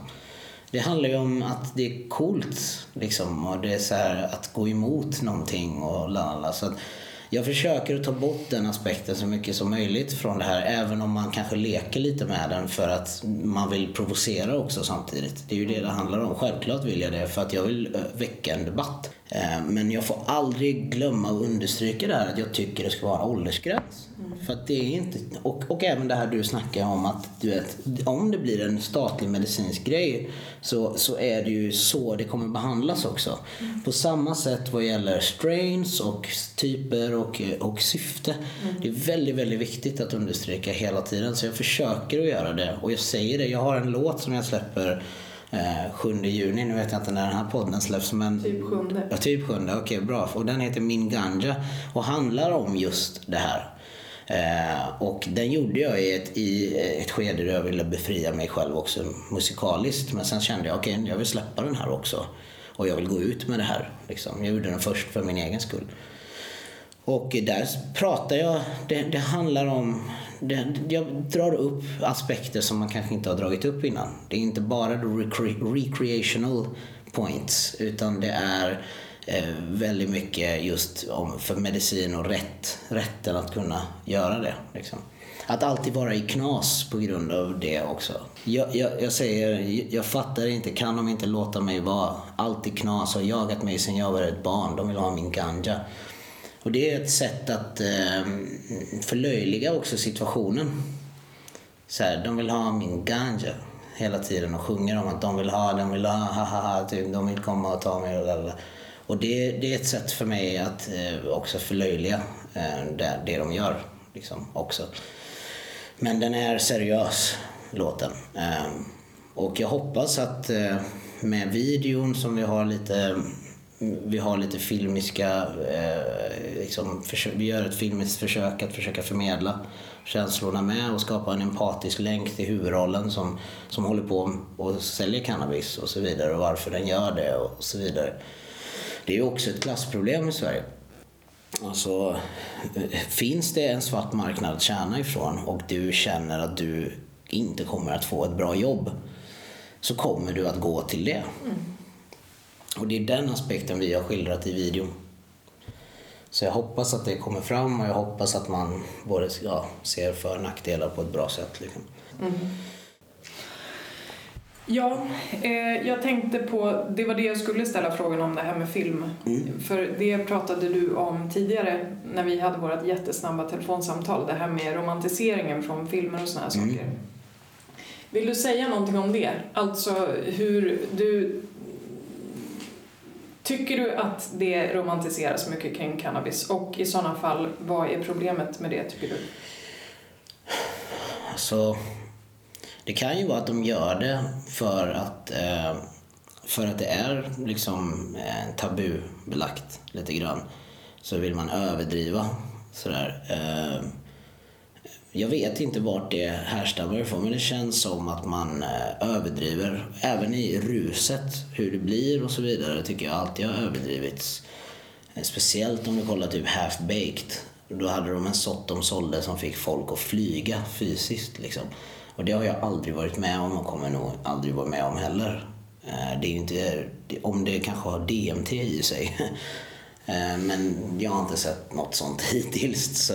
Speaker 1: Det handlar ju om att det är coolt liksom och det är så här att gå emot någonting och lalala. Så att jag försöker att ta bort den aspekten så mycket som möjligt från det här. Även om man kanske leker lite med den för att man vill provocera också samtidigt. Det är ju det det handlar om. Självklart vill jag det för att jag vill eh, väcka en debatt. Eh, men jag får aldrig glömma att understryka det här att jag tycker det ska vara åldersgräns. Mm. För det är inte, och, och även det här du snackar om att du vet, om det blir en statlig medicinsk grej så, så är det ju så det kommer behandlas också. Mm. På samma sätt vad gäller strains och typer och, och syfte. Mm. Det är väldigt, väldigt viktigt att understryka hela tiden. Så jag försöker att göra det. Och jag säger det, jag har en låt som jag släpper eh, 7 juni. Nu vet jag inte när den här podden släpps. Men,
Speaker 2: typ 7.
Speaker 1: Ja, typ 7. Okej, okay, bra. Och den heter Min Ganja och handlar om just det här. Eh, och den gjorde jag i ett, i ett skede där jag ville befria mig själv också musikaliskt. Men sen kände jag, okej, okay, jag vill släppa den här också. Och jag vill gå ut med det här. Liksom. Jag gjorde den först för min egen skull. Och där pratar jag, det, det handlar om, det, jag drar upp aspekter som man kanske inte har dragit upp innan. Det är inte bara recre, recreational points utan det är eh, väldigt mycket just om, för medicin och rätt, rätten att kunna göra det. Liksom. Att alltid vara i knas på grund av det också. Jag, jag, jag säger, jag fattar inte, kan de inte låta mig vara alltid knas har jagat mig sedan jag var ett barn. De vill ha min ganja. Och det är ett sätt att eh, förlöjliga också situationen. Så här, de vill ha min ganja hela tiden och sjunger om att de vill ha, de vill ha, ha, ha, ha typ, de vill komma och ta mig och Och det, det är ett sätt för mig att eh, också förlöjliga eh, det, det de gör. Liksom, också. Men den är seriös, låten. Eh, och jag hoppas att eh, med videon som vi har lite vi har lite filmiska, eh, liksom, vi gör ett filmiskt försök att försöka förmedla känslorna med och skapa en empatisk länk till huvudrollen som, som håller på och säljer cannabis och så vidare och varför den gör det och så vidare. Det är ju också ett klassproblem i Sverige. Alltså, eh, finns det en svart marknad att tjäna ifrån och du känner att du inte kommer att få ett bra jobb så kommer du att gå till det. Mm. Och det är den aspekten vi har skildrat i videon. Så jag hoppas att det kommer fram och jag hoppas att man både ja, ser för och nackdelar på ett bra sätt. Liksom. Mm.
Speaker 2: Ja, eh, jag tänkte på, det var det jag skulle ställa frågan om, det här med film. Mm. För det pratade du om tidigare när vi hade vårt jättesnabba telefonsamtal, det här med romantiseringen från filmer och sådana mm. saker. Vill du säga någonting om det? Alltså hur du Tycker du att det romantiseras mycket kring cannabis? Och i sådana fall, vad är problemet med det tycker du?
Speaker 1: Alltså, det kan ju vara att de gör det för att, eh, för att det är liksom eh, tabubelagt lite grann. Så vill man överdriva sådär. Eh, jag vet inte vart det härstammar ifrån men det känns som att man eh, överdriver. Även i ruset, hur det blir och så vidare tycker jag alltid har överdrivits. Eh, speciellt om du kollar typ Half Baked. Då hade de en sort de sålde som fick folk att flyga fysiskt liksom. Och det har jag aldrig varit med om och kommer nog aldrig vara med om heller. Eh, det är inte, om det kanske har DMT i sig. <laughs> Men jag har inte sett något sånt <laughs> hittills. Så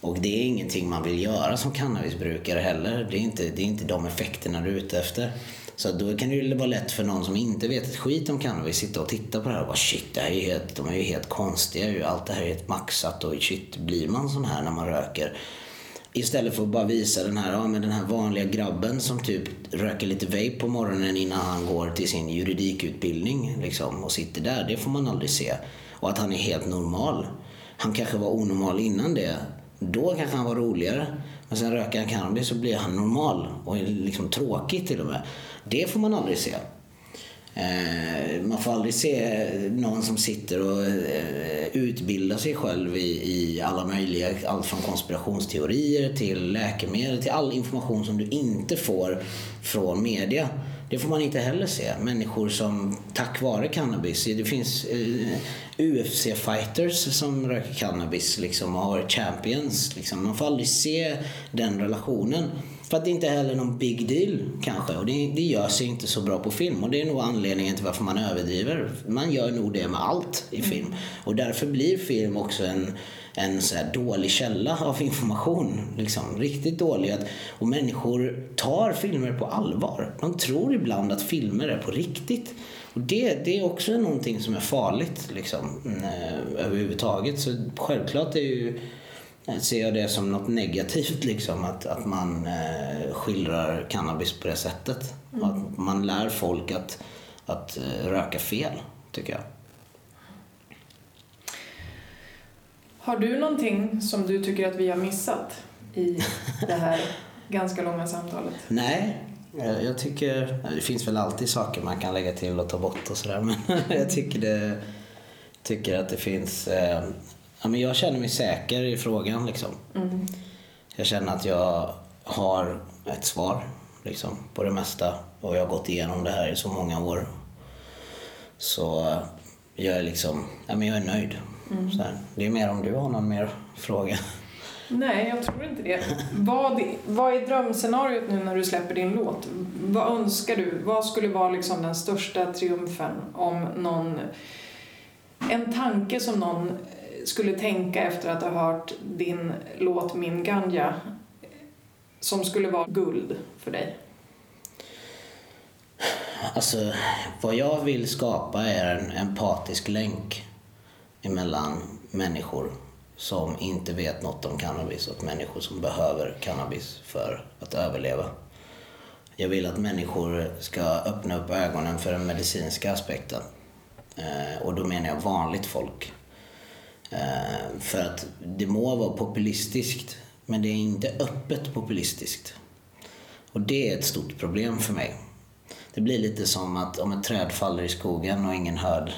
Speaker 1: och det är ingenting man vill göra som cannabisbrukare heller. Det är inte, det är inte de effekterna du är ute efter. Så då kan det ju vara lätt för någon som inte vet ett skit om cannabis sitta och titta på det här och bara shit, det här är helt, de är ju helt konstiga. Allt det här är helt maxat och shit, blir man sån här när man röker? Istället för att bara visa den här, ja, men den här vanliga grabben som typ röker lite vape på morgonen innan han går till sin juridikutbildning liksom, och sitter där. Det får man aldrig se. Och att han är helt normal. Han kanske var onormal innan det. Då kanske han var roligare. Men sen röker han cannabis så blir han normal och liksom tråkig till och med. Det får man aldrig se. Eh, man får aldrig se någon som sitter och eh, utbildar sig själv i, i alla möjliga, allt från konspirationsteorier till läkemedel, till all information som du inte får från media. Det får man inte heller se. Människor som tack vare cannabis, det finns eh, UFC-fighters som röker cannabis liksom, och har champions. Liksom. Man får aldrig se den relationen. För att det inte heller är någon big deal kanske. Och det, det gör sig inte så bra på film. Och det är nog anledningen till varför man överdriver. Man gör nog det med allt i film. Mm. Och därför blir film också en, en så dålig källa av information. Liksom, riktigt dålig. Och människor tar filmer på allvar. De tror ibland att filmer är på riktigt. Och det, det är också någonting som är farligt liksom, eh, överhuvudtaget. Så självklart är ju ser jag det som något negativt liksom att, att man eh, skildrar cannabis på det sättet. Mm. Att man lär folk att, att eh, röka fel, tycker jag.
Speaker 2: Har du någonting som du tycker att vi har missat i det här <laughs> ganska långa samtalet?
Speaker 1: Nej, jag tycker... Det finns väl alltid saker man kan lägga till och ta bort och sådär <laughs> men jag tycker, det, tycker att det finns eh, ja, men jag känner mig säker i frågan. Liksom. Mm. Jag känner att jag har ett svar liksom, på det mesta och jag har gått igenom det här i så många år. Så jag är liksom, ja, men jag är nöjd. Mm. Så här. Det är mer om du har någon mer fråga.
Speaker 2: Nej, jag tror inte det. Vad, vad är drömscenariot nu när du släpper din låt? Vad önskar du? Vad skulle vara liksom den största triumfen om någon... En tanke som någon skulle tänka efter att ha hört din låt Min Ganja som skulle vara guld för dig?
Speaker 1: Alltså, vad jag vill skapa är en empatisk länk emellan människor som inte vet något om cannabis och människor som behöver cannabis för att överleva. Jag vill att människor ska öppna upp ögonen för den medicinska aspekten. Eh, och då menar jag vanligt folk. Eh, för att det må vara populistiskt, men det är inte öppet populistiskt. Och det är ett stort problem för mig. Det blir lite som att om ett träd faller i skogen och ingen hör,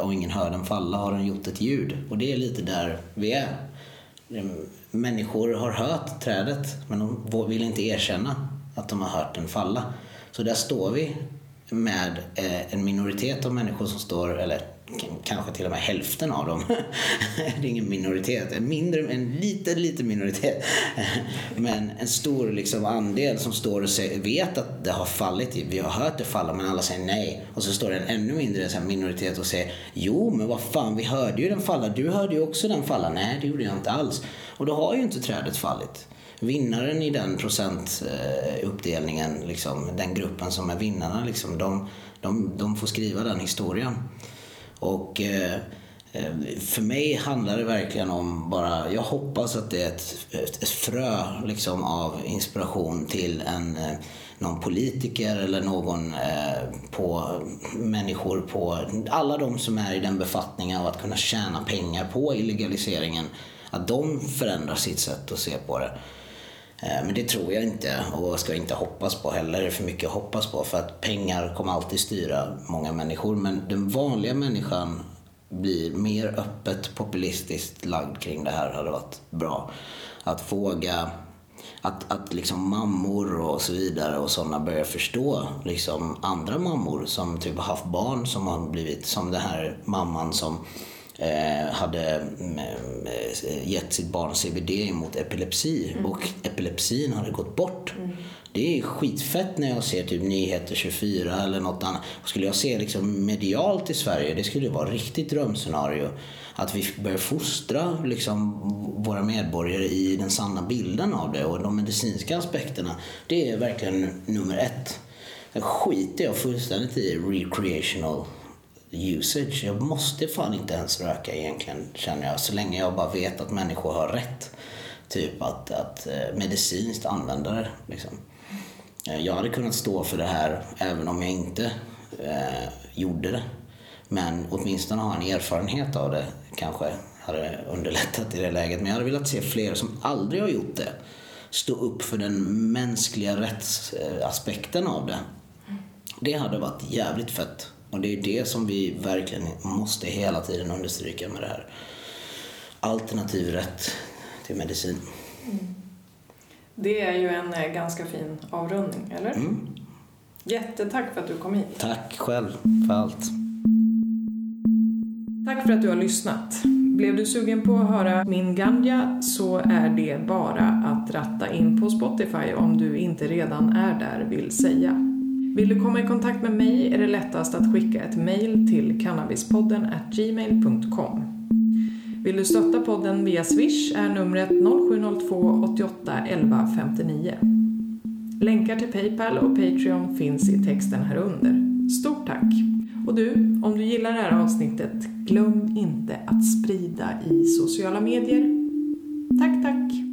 Speaker 1: om ingen hör den falla har den gjort ett ljud. Och det är lite där vi är. Ehm, människor har hört trädet men de vill inte erkänna att de har hört den falla. Så där står vi med eh, en minoritet av människor som står, eller kanske till och med hälften av dem. <laughs> det är ingen minoritet, en, mindre, en liten, liten minoritet. <laughs> men en stor liksom, andel som står och säger, vet att det har fallit. Vi har hört det falla men alla säger nej. Och så står det en ännu mindre så minoritet och säger jo men vad fan vi hörde ju den falla. Du hörde ju också den falla. Nej det gjorde jag inte alls. Och då har ju inte trädet fallit vinnaren i den procentuppdelningen, eh, liksom, den gruppen som är vinnarna, liksom, de, de, de får skriva den historien. Och eh, eh, för mig handlar det verkligen om bara, jag hoppas att det är ett, ett, ett frö liksom, av inspiration till en, eh, någon politiker eller någon eh, på människor på, alla de som är i den befattningen av att kunna tjäna pengar på illegaliseringen, att de förändrar sitt sätt att se på det. Eh, men det tror jag inte och ska inte hoppas på heller. Det är för mycket att hoppas på för att pengar kommer alltid styra många människor. Men den vanliga människan blir mer öppet populistiskt lagd kring det här hade varit bra. Att våga att, att liksom mammor och så vidare och sådana börjar förstå liksom andra mammor som typ har haft barn som har blivit som den här mamman som hade eh, gett sitt barn CBD mot epilepsi mm. och epilepsin hade gått bort. Mm. Det är skitfett när jag ser typ Nyheter 24 eller något annat. Skulle jag se liksom medialt i Sverige, det skulle vara riktigt drömscenario. Att vi börjar fostra liksom våra medborgare i den sanna bilden av det och de medicinska aspekterna. Det är verkligen nummer ett. skiter jag fullständigt i recreational usage. Jag måste fan inte ens röka egentligen känner jag. Så länge jag bara vet att människor har rätt. Typ att, att eh, medicinskt använda det. Liksom. Eh, jag hade kunnat stå för det här även om jag inte eh, gjorde det. Men åtminstone ha en erfarenhet av det kanske hade underlättat i det läget. Men jag hade velat se fler som aldrig har gjort det stå upp för den mänskliga rättsaspekten av det. Det hade varit jävligt fett. Och det är det som vi verkligen måste hela tiden understryka med det här. Alternativ rätt till medicin. Mm.
Speaker 2: Det är ju en eh, ganska fin avrundning, eller? Mm. Jättetack för att du kom hit.
Speaker 1: Tack själv för allt.
Speaker 2: Tack för att du har lyssnat. Blev du sugen på att höra min ganja så är det bara att ratta in på Spotify om du inte redan är där vill säga. Vill du komma i kontakt med mig är det lättast att skicka ett mejl. till cannabispodden gmail.com. Vill du stötta podden via Swish är numret 0702 88 11 59. Länkar till Paypal och Patreon finns i texten här under. Stort tack! Och du, om du gillar det här avsnittet, glöm inte att sprida i sociala medier. Tack, tack!